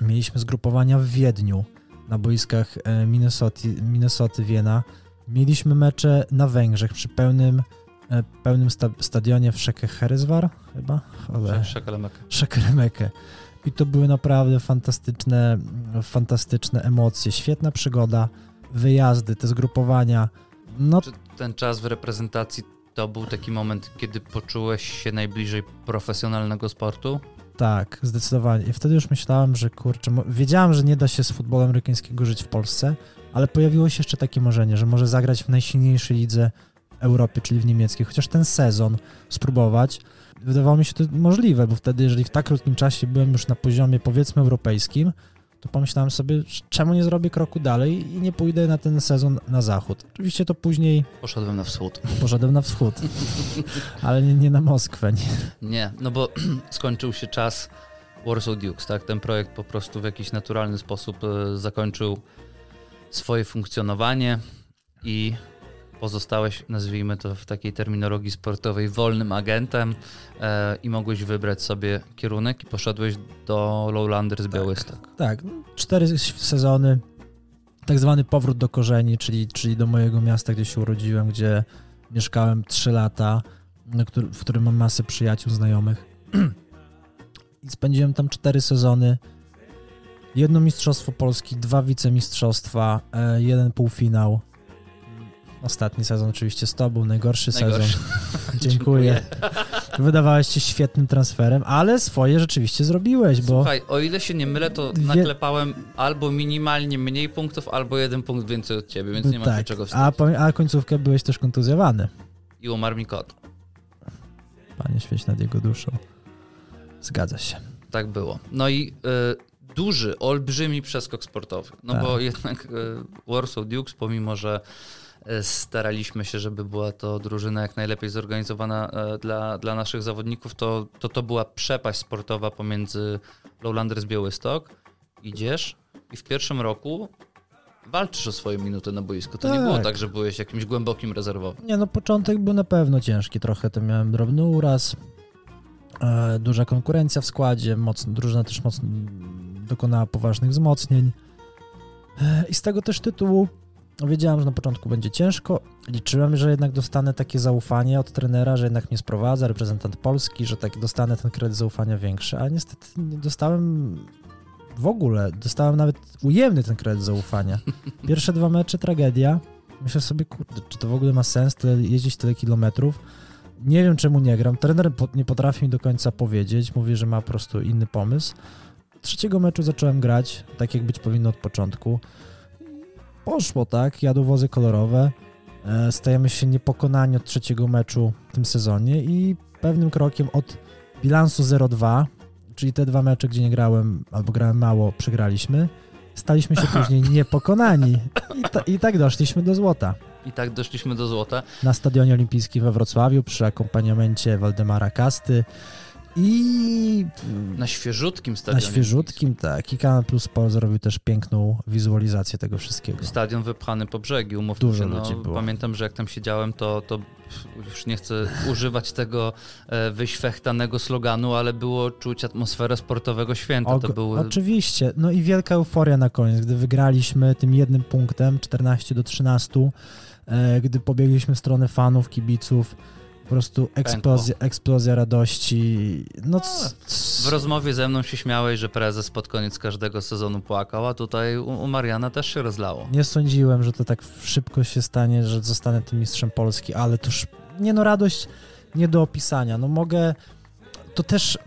mieliśmy zgrupowania w Wiedniu na boiskach e, Minnesoty, Minnesoty Wiena, mieliśmy mecze na Węgrzech przy pełnym, e, pełnym sta, stadionie w Szekeherezwar chyba? Ale... Szakalemeka. Szekeremekę. I to były naprawdę fantastyczne, fantastyczne emocje, świetna przygoda, wyjazdy, te zgrupowania. No Czy ten czas w reprezentacji to był taki moment, kiedy poczułeś się najbliżej profesjonalnego sportu? Tak, zdecydowanie. I wtedy już myślałem, że kurczę, wiedziałem, że nie da się z futbolu amerykańskiego żyć w Polsce, ale pojawiło się jeszcze takie marzenie, że może zagrać w najsilniejszej lidze w Europie, czyli w niemieckiej, chociaż ten sezon spróbować. Wydawało mi się to możliwe, bo wtedy, jeżeli w tak krótkim czasie byłem już na poziomie powiedzmy europejskim, to pomyślałem sobie, czemu nie zrobię kroku dalej i nie pójdę na ten sezon na zachód. Oczywiście to później Poszedłem na wschód. poszedłem na wschód, ale nie, nie na Moskwę. Nie. Nie, no bo skończył się czas Warsaw Dukes, tak? Ten projekt po prostu w jakiś naturalny sposób e, zakończył swoje funkcjonowanie i pozostałeś, nazwijmy to w takiej terminologii sportowej, wolnym agentem e, i mogłeś wybrać sobie kierunek i poszedłeś do Lowlanders Białystok. Tak, cztery sezony, tak zwany powrót do korzeni, czyli, czyli do mojego miasta, gdzie się urodziłem, gdzie mieszkałem 3 lata, w którym mam masę przyjaciół, znajomych. I spędziłem tam cztery sezony. Jedno mistrzostwo Polski, dwa wicemistrzostwa, e, jeden półfinał. Ostatni sezon oczywiście z tobą, najgorszy, Najgorszy. sezon. Dziękuję. Wydawałeś się świetnym transferem, ale swoje rzeczywiście zrobiłeś, bo Słuchaj, o ile się nie mylę, to naklepałem albo minimalnie mniej punktów, albo jeden punkt więcej od ciebie, więc nie ma tak, czego a, wstydzić. pamię- a końcówkę byłeś też kontuzjowany. I umarł mi kot. Panie świeć nad jego duszą. Zgadza się. Tak było. No i y, duży, olbrzymi przeskok sportowy. No Tak. bo jednak y, Warsaw Dukes, pomimo że staraliśmy się, żeby była to drużyna jak najlepiej zorganizowana y, dla, dla naszych zawodników, to, to to była przepaść sportowa pomiędzy Lowlanders Białystok. Idziesz i w pierwszym roku walczysz o swoje minuty na boisku. To nie Tak. było tak, że byłeś jakimś głębokim rezerwowym. Nie no, początek był na pewno ciężki trochę, to miałem drobny uraz, e, duża konkurencja w składzie, mocno, drużyna też mocno dokonała poważnych wzmocnień e, i z tego też tytułu wiedziałem, że na początku będzie ciężko, liczyłem, że jednak dostanę takie zaufanie od trenera, że jednak mnie sprowadza, reprezentant Polski, że tak dostanę ten kredyt zaufania większy, a niestety nie dostałem w ogóle, dostałem nawet ujemny ten kredyt zaufania. Pierwsze dwa mecze tragedia, Myślę sobie, kurde, czy to w ogóle ma sens tyle, jeździć tyle kilometrów? Nie wiem, czemu nie gram. Trener nie potrafi mi do końca powiedzieć. Mówi, że ma po prostu inny pomysł. Trzeciego meczu zacząłem grać, tak jak być powinno od początku. Poszło tak, jadą wozy kolorowe. E, Stajemy się niepokonani od trzeciego meczu w tym sezonie i pewnym krokiem od bilansu 0-2, czyli te dwa mecze, gdzie nie grałem albo grałem mało, przegraliśmy, staliśmy się później niepokonani i, ta, i tak doszliśmy do złota. I tak doszliśmy do złota. Na Stadionie Olimpijskim we Wrocławiu przy akompaniamencie Waldemara Kasty i Na świeżutkim na stadionie. świeżutkim, tak. I Kanal Plus Sport zrobił też piękną wizualizację tego wszystkiego. Stadion wypchany po brzegi, umówmy Dużo się. No, ludzi było. Pamiętam, że jak tam siedziałem, to, to już nie chcę używać tego e, wyśwechtanego sloganu, ale było czuć atmosferę sportowego święta. To Og- były Oczywiście. No i wielka euforia na koniec, gdy wygraliśmy tym jednym punktem, 14 do 13, e, gdy pobiegliśmy w stronę fanów, kibiców. Po prostu eksplozja, eksplozja radości. No, W rozmowie ze mną się śmiałeś, że prezes pod koniec każdego sezonu płakał, a tutaj u, Mariana też się rozlało. Nie sądziłem, że to tak szybko się stanie, że zostanę tym mistrzem Polski, ale to już, nie no, radość nie do opisania. No mogę, to też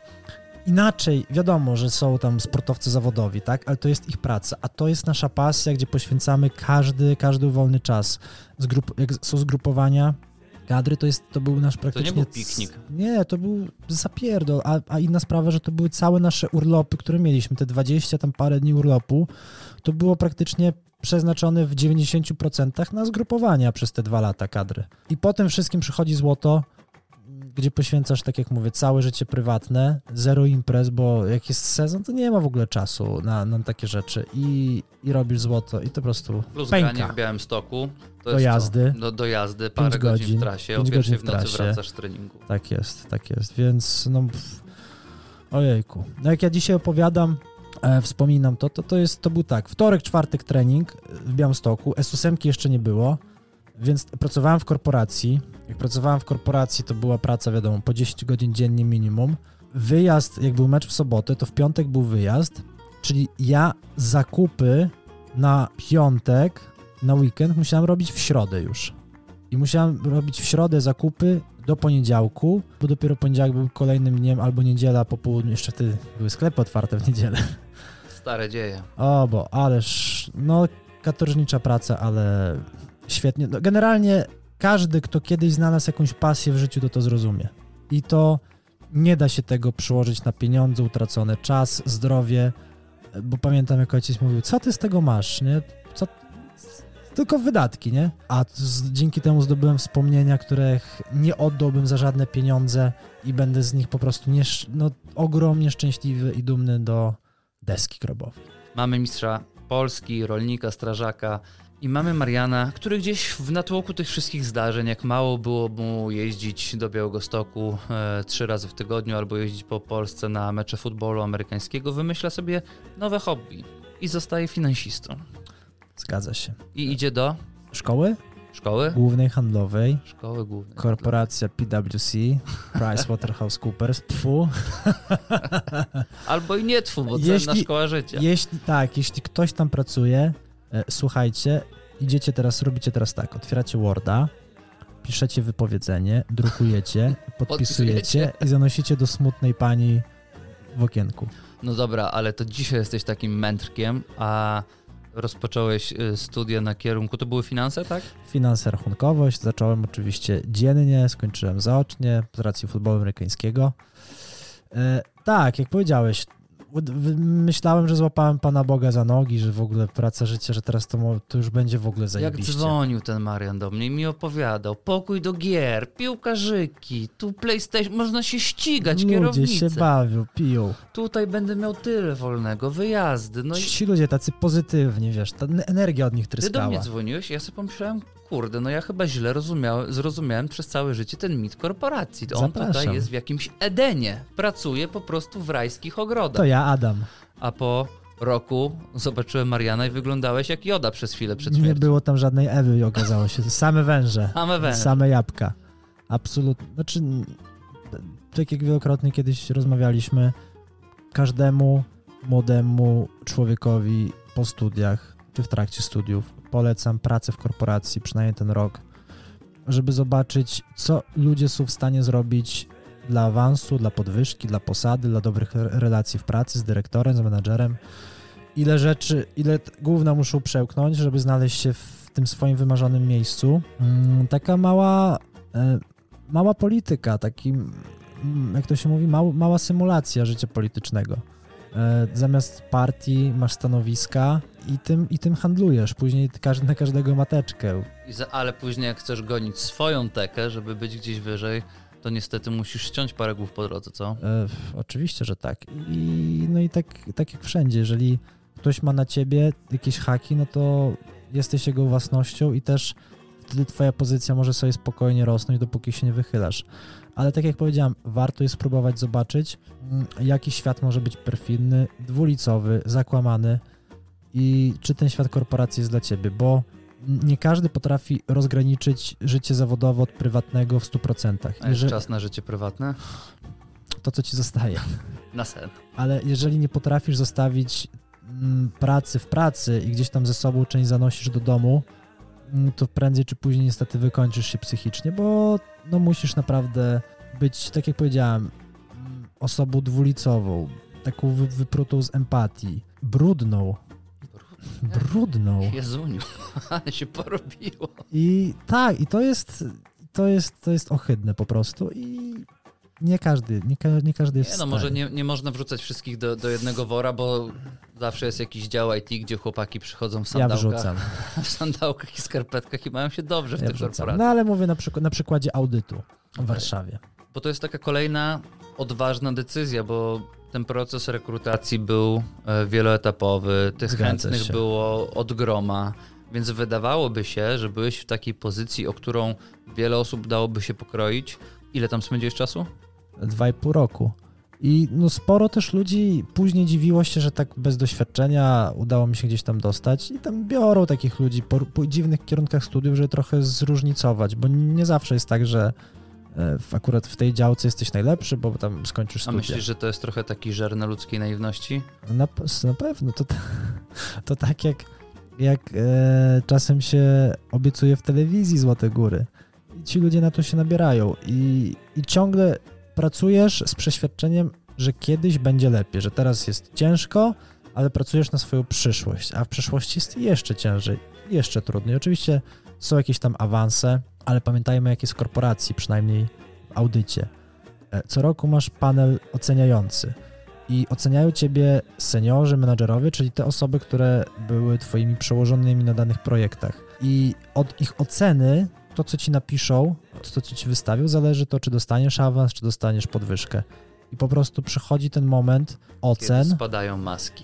inaczej, wiadomo, że są tam sportowcy zawodowi, tak, ale to jest ich praca, a to jest nasza pasja, gdzie poświęcamy każdy, każdy wolny czas. Zgrup, jak są zgrupowania, kadry, to, jest, to był nasz praktycznie... był piknik. Nie, to był zapierdol, a, a inna sprawa, że to były całe nasze urlopy, które mieliśmy, te 20 tam parę dni urlopu, to było praktycznie przeznaczone w 90% na zgrupowania przez te dwa lata kadry. I po tym wszystkim przychodzi złoto, gdzie poświęcasz, tak jak mówię, całe życie prywatne, zero imprez, bo jak jest sezon, to nie ma w ogóle czasu na, na takie rzeczy i, i robisz złoto i to po prostu Plus pęka. granie w Białymstoku. To Do jest jazdy. Do, do jazdy, parę godzin, godzin. w trasie, o godzin w w nocy trasie. wracasz z treningu. Tak jest, tak jest, więc no pff, ojejku. No jak ja dzisiaj opowiadam, e, wspominam to, to, to jest, to był tak, wtorek, czwartek trening w Białymstoku, S8 jeszcze nie było, więc pracowałem w korporacji, jak pracowałem w korporacji, to była praca, wiadomo, po 10 godzin dziennie minimum, wyjazd, jak był mecz w sobotę, to w piątek był wyjazd, czyli ja zakupy na piątek, na weekend musiałem robić w środę już. I musiałem robić w środę zakupy do poniedziałku, bo dopiero poniedziałek był kolejnym dniem, albo niedziela po południu, jeszcze wtedy były sklepy otwarte w niedzielę. Stare dzieje. O, bo ależ, no, katorżnicza praca, ale świetnie. No, generalnie każdy, kto kiedyś znalazł jakąś pasję w życiu, to to zrozumie. I to nie da się tego przyłożyć na pieniądze utracone, czas, zdrowie, bo pamiętam, jak ojciec mówił, co ty z tego masz, nie? Co, tylko wydatki, nie? A z, dzięki temu zdobyłem wspomnienia, których nie oddałbym za żadne pieniądze i będę z nich po prostu niesz, no, ogromnie szczęśliwy i dumny do deski grobowej. Mamy mistrza Polski, rolnika, strażaka i mamy Mariana, który gdzieś w natłoku tych wszystkich zdarzeń, jak mało było mu jeździć do Białegostoku e, trzy razy w tygodniu albo jeździć po Polsce na mecze futbolu amerykańskiego, wymyśla sobie nowe hobby i zostaje finansistą. Zgadza się. I idzie do Szkoły szkoły? głównej handlowej, Szkoły głównej. korporacja PwC, PricewaterhouseCoopers, tfu. Albo i nie tfu, bo Jeśli- cenna szkoła życia. Jeśli tak, jeśli ktoś tam pracuje, słuchajcie, idziecie teraz, robicie teraz tak, otwieracie Worda, piszecie wypowiedzenie, drukujecie, podpisujecie Podpisujecie. i zanosicie do smutnej pani w okienku. No dobra, ale to dzisiaj jesteś takim mędrkiem, a rozpocząłeś y, studia na kierunku, to były finanse, tak? Finanse, rachunkowość, zacząłem oczywiście dziennie, skończyłem zaocznie z racji futbolu amerykańskiego. E, tak, jak powiedziałeś, myślałem, że złapałem Pana Boga za nogi, że w ogóle praca życia, że teraz to, to już będzie w ogóle Jak zajebiście. dzwonił ten Marian do mnie i mi opowiadał, pokój do gier, piłkarzyki, tu PlayStation, można się ścigać, Ludzie kierownicy. się bawią, piją. Tutaj będę miał tyle wolnego, wyjazdy, no i Ci ludzie tacy pozytywni, wiesz, ta energia od nich Ty do tryskała. mnie dzwoniłeś, ja sobie pomyślałem, kurde, no ja chyba źle rozumiałem, zrozumiałem przez całe życie ten mit korporacji. On Zapraszam. tutaj jest w jakimś Edenie. Pracuje po prostu w rajskich ogrodach. To ja, Adam. A po roku zobaczyłem Mariana i wyglądałeś jak Joda przez chwilę przed Nie śmiercią. było tam żadnej Ewy i okazało się. Same węże. Same węże. Same jabłka. Absolutnie. Znaczy, tak jak wielokrotnie kiedyś rozmawialiśmy, każdemu młodemu człowiekowi po studiach, czy w trakcie studiów, polecam pracę w korporacji, przynajmniej ten rok, żeby zobaczyć, co ludzie są w stanie zrobić dla awansu, dla podwyżki, dla posady, dla dobrych re- relacji w pracy z dyrektorem, z menadżerem. Ile rzeczy, ile główna muszą przełknąć, żeby znaleźć się w tym swoim wymarzonym miejscu. Mm, Taka mała, e, mała polityka, taki, mm, jak to się mówi, mał, mała symulacja życia politycznego. E, Zamiast partii masz stanowiska i tym, i tym handlujesz. Później każdy na każdego mateczkę. Ale później jak chcesz gonić swoją tekę, żeby być gdzieś wyżej, to niestety musisz ściąć parę głów po drodze, co? E, oczywiście, że tak. I, no i tak, tak jak wszędzie, jeżeli ktoś ma na ciebie jakieś haki, no to jesteś jego własnością i też wtedy twoja pozycja może sobie spokojnie rosnąć, dopóki się nie wychylasz. Ale tak jak powiedziałem, warto jest spróbować zobaczyć, mm, jaki świat może być perfidny, dwulicowy, zakłamany i czy ten świat korporacji jest dla ciebie, bo nie każdy potrafi rozgraniczyć życie zawodowe od prywatnego w 100%. A jest Jeżeli- czas na życie prywatne? to, co ci zostaje Na sen. ale jeżeli nie potrafisz zostawić mm, pracy w pracy i gdzieś tam ze sobą część zanosisz do domu, to prędzej czy później niestety wykończysz się psychicznie, bo no musisz naprawdę być, tak jak powiedziałem, mm, osobą dwulicową, taką wy, wyprutą z empatii, brudną, brudną. Jezuniu, ale się porobiło. I tak, i to jest, to jest, to jest ohydne po prostu i nie każdy, nie, ka- nie każdy jest Nie, no może nie, nie można wrzucać wszystkich do, do jednego wora, bo zawsze jest jakiś dział IT, gdzie chłopaki przychodzą w Ja sandałkach, wrzucam. w sandałkach i skarpetkach i mają się dobrze w Ja tych wrzucam. No ale mówię na, przykład, na przykładzie audytu w Warszawie. Bo to jest taka kolejna odważna decyzja, bo ten proces rekrutacji był e, wieloetapowy, tych Zgadza chętnych się. było od groma, więc wydawałoby się, że byłeś w takiej pozycji, o którą wiele osób dałoby się pokroić. Ile tam spędziłeś czasu? Dwa i pół roku. I no sporo też ludzi później dziwiło się, że tak bez doświadczenia udało mi się gdzieś tam dostać i tam biorą takich ludzi po, po dziwnych kierunkach studiów, żeby trochę zróżnicować, bo nie zawsze jest tak, że e, w, akurat w tej działce jesteś najlepszy, bo tam skończysz A studia. myślisz, że to jest trochę taki żer na ludzkiej naiwności? Na, na pewno, to, to tak jak, jak e, czasem się obiecuje w telewizji Złote Góry. I ci ludzie na to się nabierają i, i ciągle pracujesz z przeświadczeniem, że kiedyś będzie lepiej, że teraz jest ciężko, ale pracujesz na swoją przyszłość, a w przyszłości jest jeszcze ciężej, jeszcze trudniej. Oczywiście są jakieś tam awanse, ale pamiętajmy, jak jest korporacji, przynajmniej w audycie. E, Co roku masz panel oceniający i oceniają ciebie seniorzy, menadżerowie, czyli te osoby, które były twoimi przełożonymi na danych projektach. I od ich oceny, to co ci napiszą, to co ci wystawią, zależy to, czy dostaniesz awans, czy dostaniesz podwyżkę. I po prostu przychodzi ten moment Kiedy ocen spadają maski.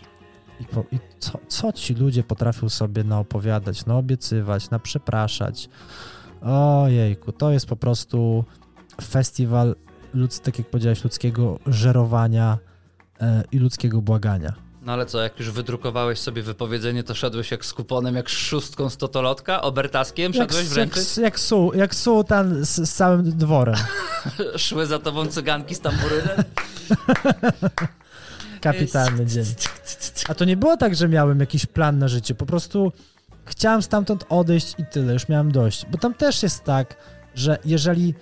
i, po, i co, co ci ludzie potrafią sobie naopowiadać, naobiecywać, naprzepraszać. Ojejku, to jest po prostu festiwal, ludz, tak jak powiedziałeś, ludzkiego żerowania e, i ludzkiego błagania. No ale co, jak już wydrukowałeś sobie wypowiedzenie, to szedłeś jak z kuponem, jak z szóstką stotolotka, obertaskiem, Jak, szedłeś jak, wręczyć? jak, su, jak sułtan z, z całym dworem. Szły za tobą cyganki z tamburynem? Kapitalny dzień. A to nie było tak, że miałem jakiś plan na życie, po prostu chciałem stamtąd odejść i tyle, już miałem dość. Bo tam też jest tak, że jeżeli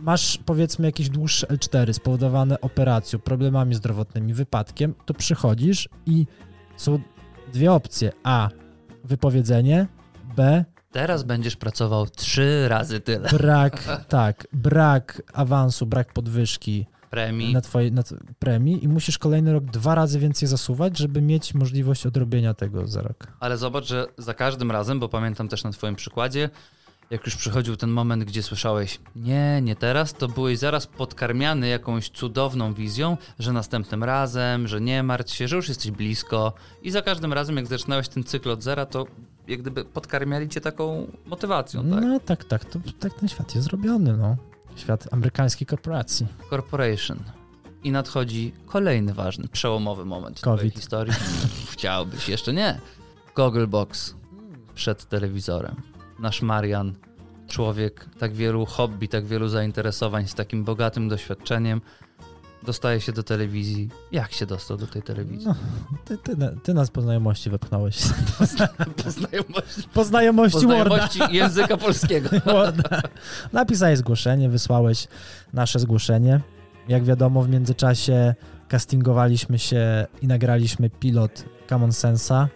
masz powiedzmy jakieś dłuższe L4 spowodowane operacją, problemami zdrowotnymi, wypadkiem, to przychodzisz i są dwie opcje. A. Wypowiedzenie. B. Teraz będziesz pracował trzy razy tyle. Brak, tak, brak awansu, brak podwyżki Premii. na twojej na premii i musisz kolejny rok dwa razy więcej zasuwać, żeby mieć możliwość odrobienia tego za rok. Ale zobacz, że za każdym razem, bo pamiętam też na Twoim przykładzie, jak już przychodził ten moment, gdzie słyszałeś, nie, nie teraz, to byłeś zaraz podkarmiany jakąś cudowną wizją, że następnym razem, że nie martw się, że już jesteś blisko. I za każdym razem, jak zaczynałeś ten cykl od zera, to jak gdyby podkarmiali cię taką motywacją, tak? No tak, tak, to, tak ten świat jest zrobiony, no. Świat amerykańskiej korporacji. Corporation. I nadchodzi kolejny ważny, przełomowy moment w COVID. historii. Chciałbyś, jeszcze nie. Google Box przed telewizorem. Nasz Marian, człowiek tak wielu hobby, tak wielu zainteresowań, z takim bogatym doświadczeniem, dostaje się do telewizji. Jak się dostał do tej telewizji? No, ty, ty, ty nas po znajomości wepchnąłeś. Po znajomości, Po znajomości po znajomości języka polskiego. Worda. Napisałeś zgłoszenie, wysłałeś nasze zgłoszenie. Jak wiadomo, w międzyczasie castingowaliśmy się i nagraliśmy pilot Common Sensa,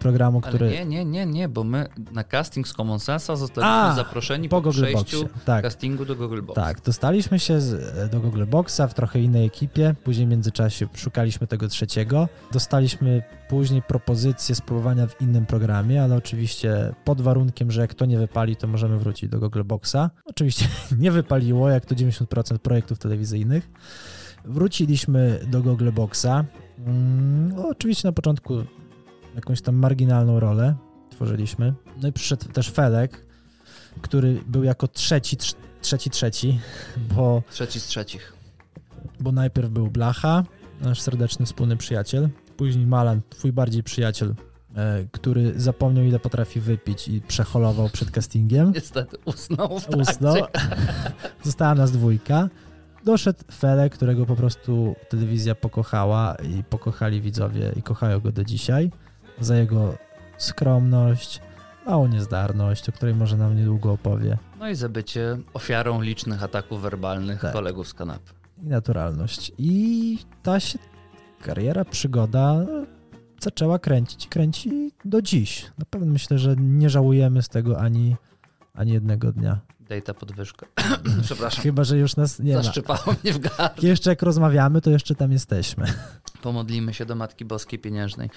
programu, Ale który nie, nie, nie, nie, bo my na casting z Common Sensa zostaliśmy A, zaproszeni po po, przejściu. Tak. castingu do Google Box. Tak, dostaliśmy się z, do Google Boxa w trochę innej ekipie. Później w międzyczasie szukaliśmy tego trzeciego. Dostaliśmy później propozycję spróbowania w innym programie, ale oczywiście pod warunkiem, że jak to nie wypali, to możemy wrócić do Google Boxa. Oczywiście nie wypaliło, jak to 90% projektów telewizyjnych. Wróciliśmy do Google Boxa. Mm, no, oczywiście na początku jakąś tam marginalną rolę tworzyliśmy. No i przyszedł też Felek, który był jako trzeci, trz- trzeci, trzeci, bo, Trzeci z trzecich. bo najpierw był Blacha, nasz serdeczny wspólny przyjaciel, później Malan, twój bardziej przyjaciel, e, który zapomniał ile potrafi wypić i przeholował przed castingiem. Niestety usnął w Usnął. Została nas dwójka. Doszedł Felek, którego po prostu telewizja pokochała i pokochali widzowie i kochają go do dzisiaj za jego skromność, małą niezdarność, o której może nam niedługo opowie, No i za bycie ofiarą licznych ataków werbalnych Tak. kolegów z kanapy. i naturalność. I ta się kariera, przygoda zaczęła kręcić i kręci do dziś. Na pewno myślę, że nie żałujemy z tego ani, ani jednego dnia. Dejta podwyżkę. Przepraszam. Chyba, że już nas nie ma. Zaszczypało mnie w gardle. Jeszcze jak rozmawiamy, to jeszcze tam jesteśmy. Pomodlimy się do Matki Boskiej Pieniężnej.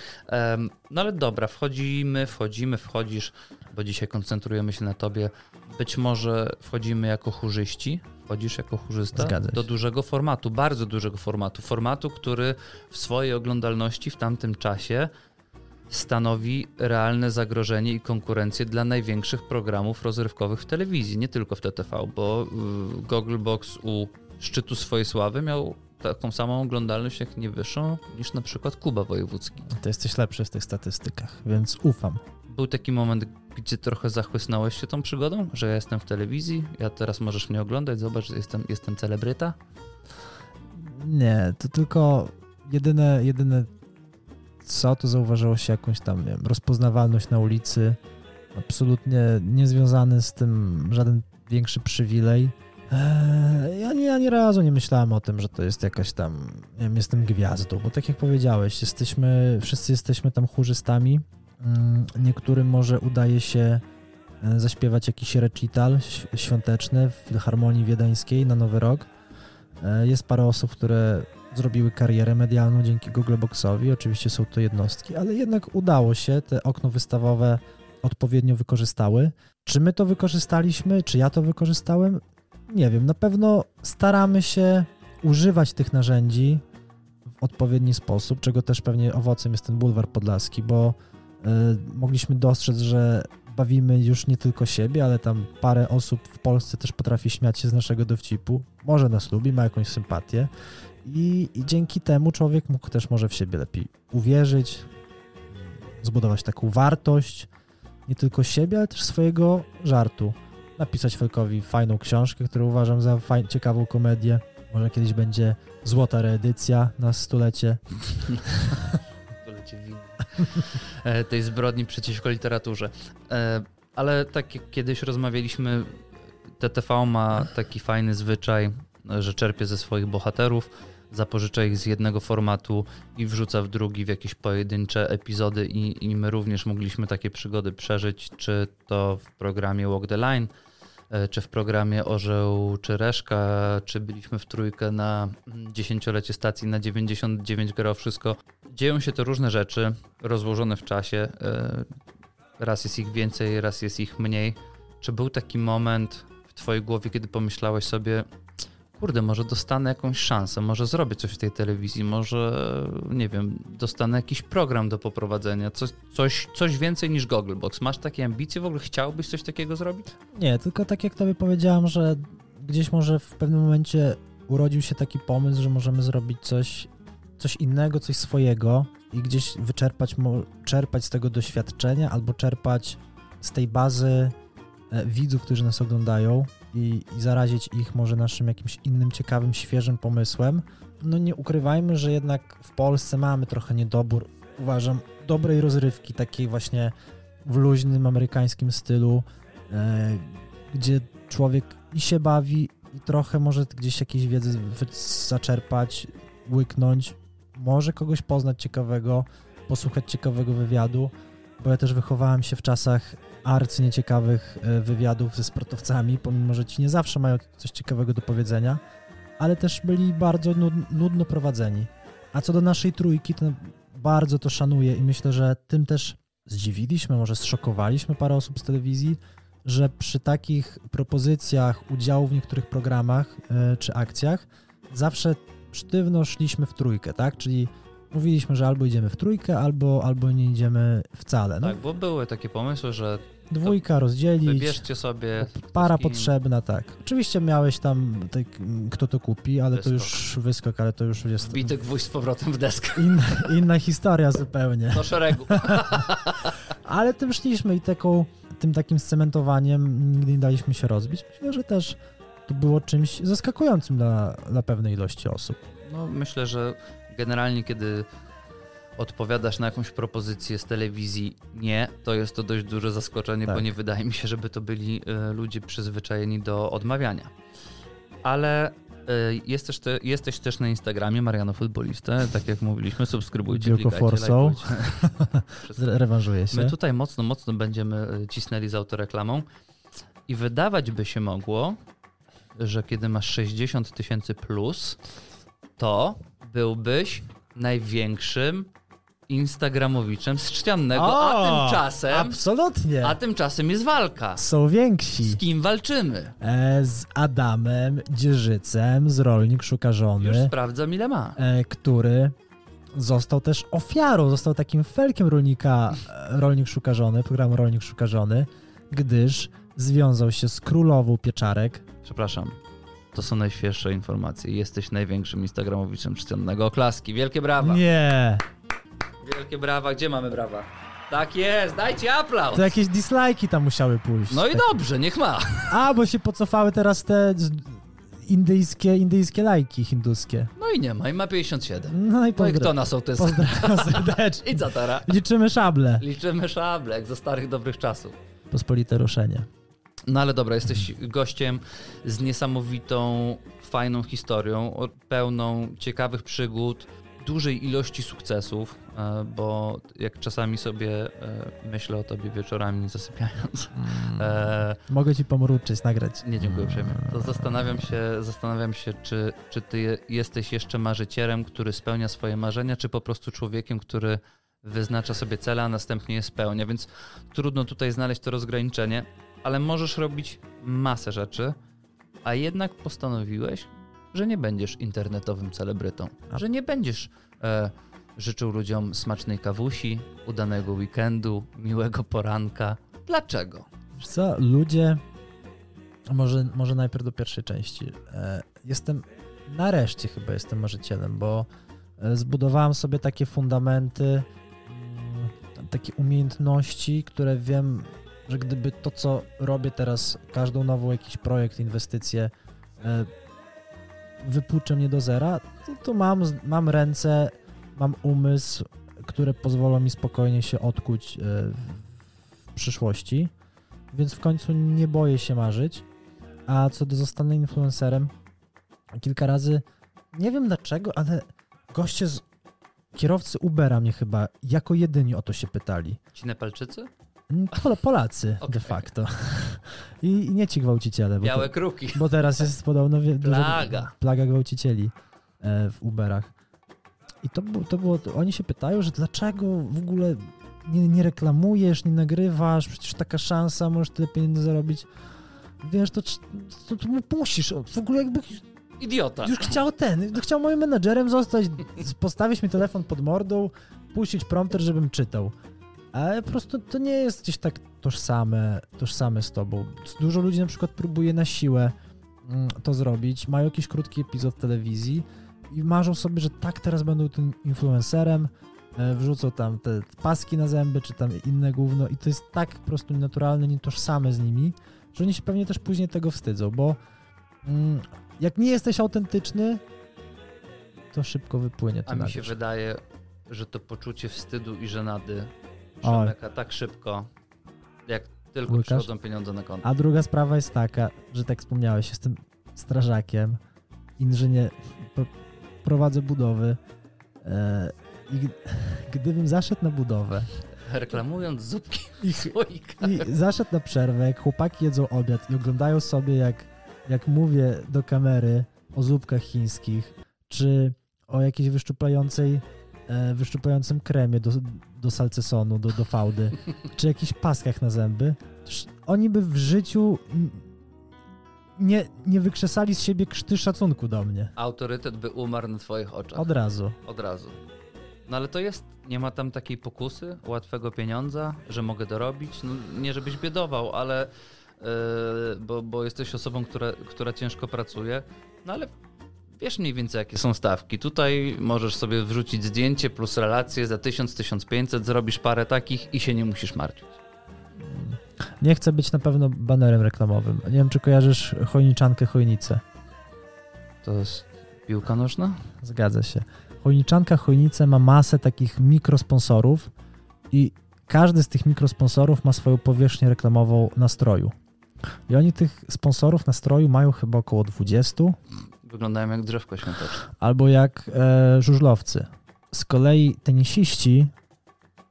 No ale dobra, wchodzimy, wchodzimy, wchodzisz, bo dzisiaj koncentrujemy się na tobie. Być może wchodzimy jako chórzyści, wchodzisz jako chórzysta do dużego formatu, bardzo dużego formatu. Formatu, który w swojej oglądalności w tamtym czasie stanowi realne zagrożenie i konkurencję dla największych programów rozrywkowych w telewizji, nie tylko w TTV, bo y, Google Box u szczytu swojej sławy miał taką samą oglądalność, jak nie wyższą, niż na przykład Kuba Wojewódzki. To jesteś lepszy w tych statystykach, więc ufam. Był taki moment, gdzie trochę zachłysnąłeś się tą przygodą, że ja jestem w telewizji, ja teraz możesz mnie oglądać, zobacz, jestem, jestem celebryta. Nie, to tylko jedyne, jedyne co, to zauważyło się jakąś tam, wiem, rozpoznawalność na ulicy. Absolutnie niezwiązany z tym żaden większy przywilej. Eee, Ja nie, ani razu nie myślałem o tym, że to jest jakaś tam, nie wiem, jestem gwiazdą, bo tak jak powiedziałeś, jesteśmy, wszyscy jesteśmy tam chórzystami. Mm, Niektórym może udaje się e, zaśpiewać jakiś recital świąteczny w Filharmonii Wiedeńskiej na Nowy Rok. E, Jest parę osób, które zrobiły karierę medialną dzięki Google Boxowi. Oczywiście są to jednostki, ale jednak udało się, te okno wystawowe odpowiednio wykorzystały. Czy my to wykorzystaliśmy? Czy ja to wykorzystałem? Nie wiem. Na pewno staramy się używać tych narzędzi w odpowiedni sposób, czego też pewnie owocem jest ten bulwar podlaski, bo y, mogliśmy dostrzec, że bawimy już nie tylko siebie, ale tam parę osób w Polsce też potrafi śmiać się z naszego dowcipu. Może nas lubi, ma jakąś sympatię i, i dzięki temu człowiek mógł też może w siebie lepiej uwierzyć, zbudować taką wartość nie tylko siebie, ale też swojego żartu. Napisać Felkowi fajną książkę, którą uważam za faj- ciekawą komedię. Może kiedyś będzie złota reedycja na stulecie. Stulecie winy. e, tej zbrodni przeciwko literaturze. E, ale tak jak kiedyś rozmawialiśmy, TTV ma taki fajny zwyczaj, że czerpie ze swoich bohaterów, zapożycza ich z jednego formatu i wrzuca w drugi w jakieś pojedyncze epizody i, i my również mogliśmy takie przygody przeżyć, czy to w programie Walk the Line, e, czy w programie Orzeł czy Reszka, czy byliśmy w trójkę na dziesięciolecie stacji na 99 gra wszystko. Dzieją się to różne rzeczy, rozłożone w czasie. E, raz jest ich więcej, raz jest ich mniej. Czy był taki moment w twojej głowie, kiedy pomyślałeś sobie, kurde, może dostanę jakąś szansę, może zrobię coś w tej telewizji, może, nie wiem, dostanę jakiś program do poprowadzenia, coś, coś, coś więcej niż Googlebox. Masz takie ambicje w ogóle? Chciałbyś coś takiego zrobić? Nie, tylko tak jak tobie powiedziałam, że gdzieś może w pewnym momencie urodził się taki pomysł, że możemy zrobić coś, coś innego, coś swojego i gdzieś wyczerpać, czerpać z tego doświadczenia albo czerpać z tej bazy e, widzów, którzy nas oglądają i, i zarazić ich może naszym jakimś innym, ciekawym, świeżym pomysłem. No nie ukrywajmy, że jednak w Polsce mamy trochę niedobór, uważam, dobrej rozrywki, takiej właśnie w luźnym amerykańskim stylu, e, gdzie człowiek i się bawi, i trochę może gdzieś jakiejś wiedzy zaczerpać, łyknąć, może kogoś poznać ciekawego, posłuchać ciekawego wywiadu, bo ja też wychowałem się w czasach arcy nieciekawych e, wywiadów ze sportowcami, pomimo, że ci nie zawsze mają coś ciekawego do powiedzenia, ale też byli bardzo nudno prowadzeni. A co do naszej trójki, to bardzo to szanuję i myślę, że tym też zdziwiliśmy, może zszokowaliśmy parę osób z telewizji, że przy takich propozycjach udziału w niektórych programach yy, czy akcjach zawsze sztywno szliśmy w trójkę, tak? Czyli mówiliśmy, że albo idziemy w trójkę, albo, albo nie idziemy wcale. No, tak, bo były takie pomysły, że dwójka rozdzielić. Wybierzcie sobie. Para potrzebna, tak. Oczywiście miałeś tam, kto to kupi, ale wyskok. to już wyskok, ale to już jest. Bity gwóźdź z powrotem w deskę. Inna, inna historia zupełnie. Do szeregu. ale tym szliśmy i taką, tym takim scementowaniem nigdy nie daliśmy się rozbić. Myślę, że też to było czymś zaskakującym dla, dla pewnej ilości osób. No, myślę, że generalnie, kiedy odpowiadasz na jakąś propozycję z telewizji nie, to jest to dość duże zaskoczenie, tak. bo nie wydaje mi się, żeby to byli y, ludzie przyzwyczajeni do odmawiania. Ale y, jesteś, te, jesteś też na Instagramie Mariano Futbolistę, tak jak mówiliśmy, subskrybujcie, Biurko Forsą. Rewanżuje się. My tutaj mocno, mocno będziemy y, cisnęli z autoreklamą i wydawać by się mogło, że kiedy masz 60 tysięcy plus, to byłbyś największym Instagramowiczem z Trzciannego, o, a tymczasem... Absolutnie. A tymczasem jest walka. Są więksi. Z kim walczymy? E, z Adamem Dzierżycem, z Rolnik Szuka Żony. Już sprawdzam ile ma. E, który został też ofiarą, został takim felkiem rolnika, e, Rolnik Szuka Żony, programu Rolnik Szuka Żony, gdyż związał się z królową pieczarek. Przepraszam, to są najświeższe informacje. Jesteś największym Instagramowiczem czcionnego. Oklaski, wielkie brawa. Nie. Wielkie brawa. Gdzie mamy brawa? Tak jest, dajcie aplauz. To jakieś dislajki tam musiały pójść. No i dobrze, niech ma. A, bo się pocofały teraz te indyjskie, indyjskie lajki hinduskie. No i nie ma, i ma 57. No i, pozdra- no i kto na sołtys? Pozdrawiam serdecznie. I zatara. Liczymy szable. Liczymy szable, jak za starych dobrych czasów. Pospolite ruszenie. No ale dobra, jesteś gościem z niesamowitą, fajną historią, pełną ciekawych przygód, dużej ilości sukcesów, e, bo jak czasami sobie e, myślę o tobie wieczorami zasypiając. Mm. E, Mogę ci pomruczyć, nagrać. Nie, dziękuję uprzejmie. To zastanawiam się, zastanawiam się czy, czy ty jesteś jeszcze marzycielem, który spełnia swoje marzenia, czy po prostu człowiekiem, który wyznacza sobie cele, a następnie je spełnia, więc trudno tutaj znaleźć to rozgraniczenie ale możesz robić masę rzeczy, a jednak postanowiłeś, że nie będziesz internetowym celebrytą, a. że nie będziesz e, życzył ludziom smacznej kawusi, udanego weekendu, miłego poranka. Dlaczego? Wiesz co, ludzie, może, może najpierw do pierwszej części. E, jestem, nareszcie chyba jestem marzycielem, bo e, zbudowałem sobie takie fundamenty, mm, takie umiejętności, które wiem, że gdyby to, co robię teraz, każdą nową jakiś projekt, inwestycję, e, wypłuczę mnie do zera, to, to mam, mam ręce, mam umysł, które pozwolą mi spokojnie się odkuć e, w przyszłości, więc w końcu nie boję się marzyć. A co do zostanę influencerem, kilka razy, nie wiem dlaczego, ale goście z kierowcy Ubera mnie chyba jako jedyni o to się pytali. Ci Nepalczycy? Mm, Pol- Polacy Okej. de facto. I, I nie ci gwałciciele. Bo, Białe kruki. bo teraz jest podobno wie, dużo- Plaga. plaga gwałcicieli e, w Uberach. I to, było- to było, to oni się pytają, że dlaczego w ogóle nie, nie reklamujesz, nie nagrywasz, przecież taka szansa, możesz tyle pieniędzy zarobić. Wiesz, to, to, to musisz, w ogóle jakby Idiota. już chciał ten, chciał moim menadżerem zostać, postawić mi telefon pod mordą, puścić prompter, żebym czytał. Ale po prostu to nie jest gdzieś tak tożsame, tożsame z tobą. Dużo ludzi na przykład próbuje na siłę mm, to zrobić, mają jakiś krótki epizod w telewizji i marzą sobie, że tak teraz będą tym influencerem, e, wrzucą tam te paski na zęby, czy tam inne gówno i to jest tak po prostu nienaturalne, nietożsame z nimi, że oni się pewnie też później tego wstydzą, bo mm, jak nie jesteś autentyczny, to szybko wypłynie to A mi się wydaje, że to poczucie wstydu i żenady Oj. przemyka tak szybko, jak tylko Łykasz? przychodzą pieniądze na konto. A druga sprawa jest taka, że tak wspomniałeś, jestem strażakiem, inżynier, pro- prowadzę budowy e, i gdybym zaszedł na budowę Reklamując zupki i, w słoikach. i zaszedł na przerwę, jak chłopaki jedzą obiad i oglądają sobie, jak, jak mówię do kamery o zupkach chińskich, czy o jakiejś wyszczuplającej, e, wyszczuplającym kremie do, do salcesonu, do, do fałdy, czy jakichś paskach na zęby, oni by w życiu nie, nie wykrzesali z siebie krzty szacunku do mnie. Autorytet by umarł na twoich oczach. Od razu. Od razu. No ale to jest, nie ma tam takiej pokusy, łatwego pieniądza, że mogę dorobić. No, nie żebyś biedował, ale yy, bo, bo jesteś osobą, która, która ciężko pracuje. No ale wiesz mniej więcej jakie są stawki. Tutaj możesz sobie wrzucić zdjęcie plus relacje za 1000-1500, zrobisz parę takich i się nie musisz martwić. Nie chcę być na pewno banerem reklamowym. Nie wiem, czy kojarzysz chojniczankę chojnicę. To jest piłka nożna? Zgadza się. Chojniczanka Chojnice ma masę takich mikrosponsorów i każdy z tych mikrosponsorów ma swoją powierzchnię reklamową na stroju. I oni tych sponsorów na stroju mają chyba około 20, Wyglądają jak drzewko świąteczne. albo jak e, żużlowcy. Z kolei tenisiści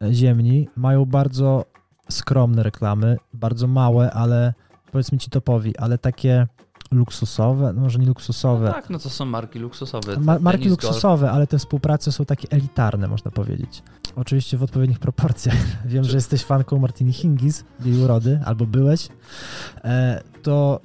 e, ziemni mają bardzo skromne reklamy, bardzo małe, ale powiedzmy ci topowi, ale takie luksusowe, no może nie luksusowe, No tak, no to są marki luksusowe. Ma marki Tenis, golf. luksusowe, ale te współprace są takie elitarne, można powiedzieć. Oczywiście w odpowiednich proporcjach. Wiem, Czy- że jesteś fanką Martini Hingis, jej urody, albo byłeś. E, to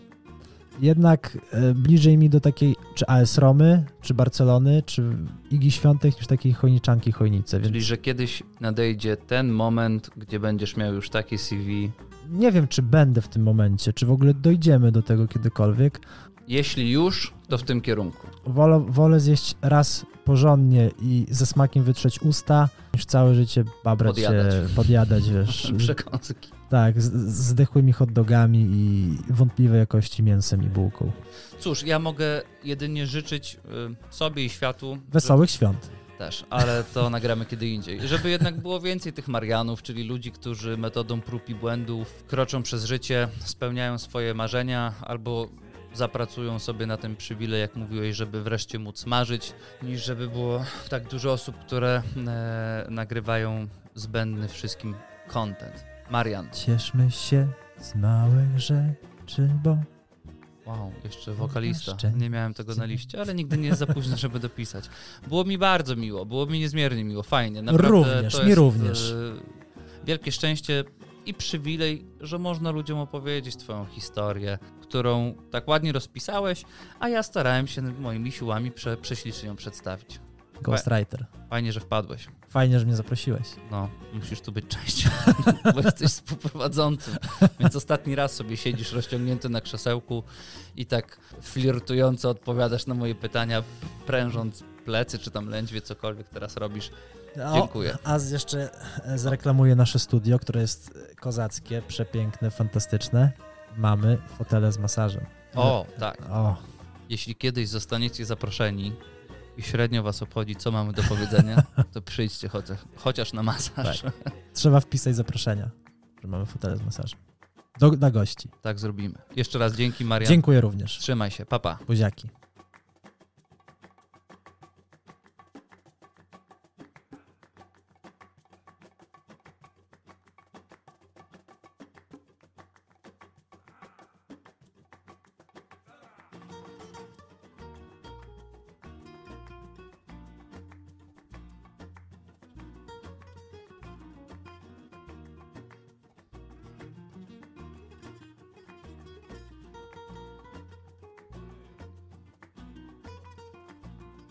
jednak e, bliżej mi do takiej, czy AS Romy, czy Barcelony, czy Igi Świątek, niż takiej chojniczanki chojnice. Więc Czyli, że kiedyś nadejdzie ten moment, gdzie będziesz miał już takie CV. nie wiem, czy będę w tym momencie, czy w ogóle dojdziemy do tego kiedykolwiek. Jeśli już, to w tym kierunku. Wolę, wolę zjeść raz porządnie i ze smakiem wytrzeć usta, niż całe życie babrać Podjadać. się, podjadać, wiesz, Przekąski. Tak, z, zdechłymi hot dogami i wątpliwej jakości mięsem i bułką. Cóż, ja mogę jedynie życzyć y, sobie i światu. Wesołych świąt. Że, też, ale to nagramy kiedy indziej. Żeby jednak było więcej tych Marianów, czyli ludzi, którzy metodą prób i błędów kroczą przez życie, spełniają swoje marzenia albo zapracują sobie na ten przywilej, jak mówiłeś, żeby wreszcie móc marzyć, niż żeby było tak dużo osób, które e, nagrywają zbędny wszystkim content. Marian. Cieszmy się z małych rzeczy, bo Wow, jeszcze wokalista. Nie miałem tego na liście, ale nigdy nie jest za późno, żeby dopisać. Było mi bardzo miło, było mi niezmiernie miło, fajnie. Naprawdę Również, to mi jest, również. e, Wielkie szczęście i przywilej, że można ludziom opowiedzieć Twoją historię, którą tak ładnie rozpisałeś, a ja starałem się moimi siłami prze, prześlicznie ją przedstawić. Ghostwriter. Fajnie, że wpadłeś. Fajnie, że mnie zaprosiłeś. No, musisz tu być częścią, bo jesteś współprowadzącym. Więc ostatni raz sobie siedzisz rozciągnięty na krzesełku i tak flirtująco odpowiadasz na moje pytania, prężąc plecy czy tam lędźwie, cokolwiek teraz robisz. Dziękuję. a z- jeszcze e, zareklamuję nasze studio, które jest kozackie, przepiękne, fantastyczne. Mamy fotele z masażem. O, tak. O, Jeśli kiedyś zostaniecie zaproszeni i średnio was obchodzi, co mamy do powiedzenia, to przyjdźcie chociaż, chociaż na masaż. Tak. Trzeba wpisać zaproszenia, że mamy fotele z masażem. Do, dla gości. Tak zrobimy. Jeszcze raz dzięki, Maria. Dziękuję również. Trzymaj się, papa. Buziaki.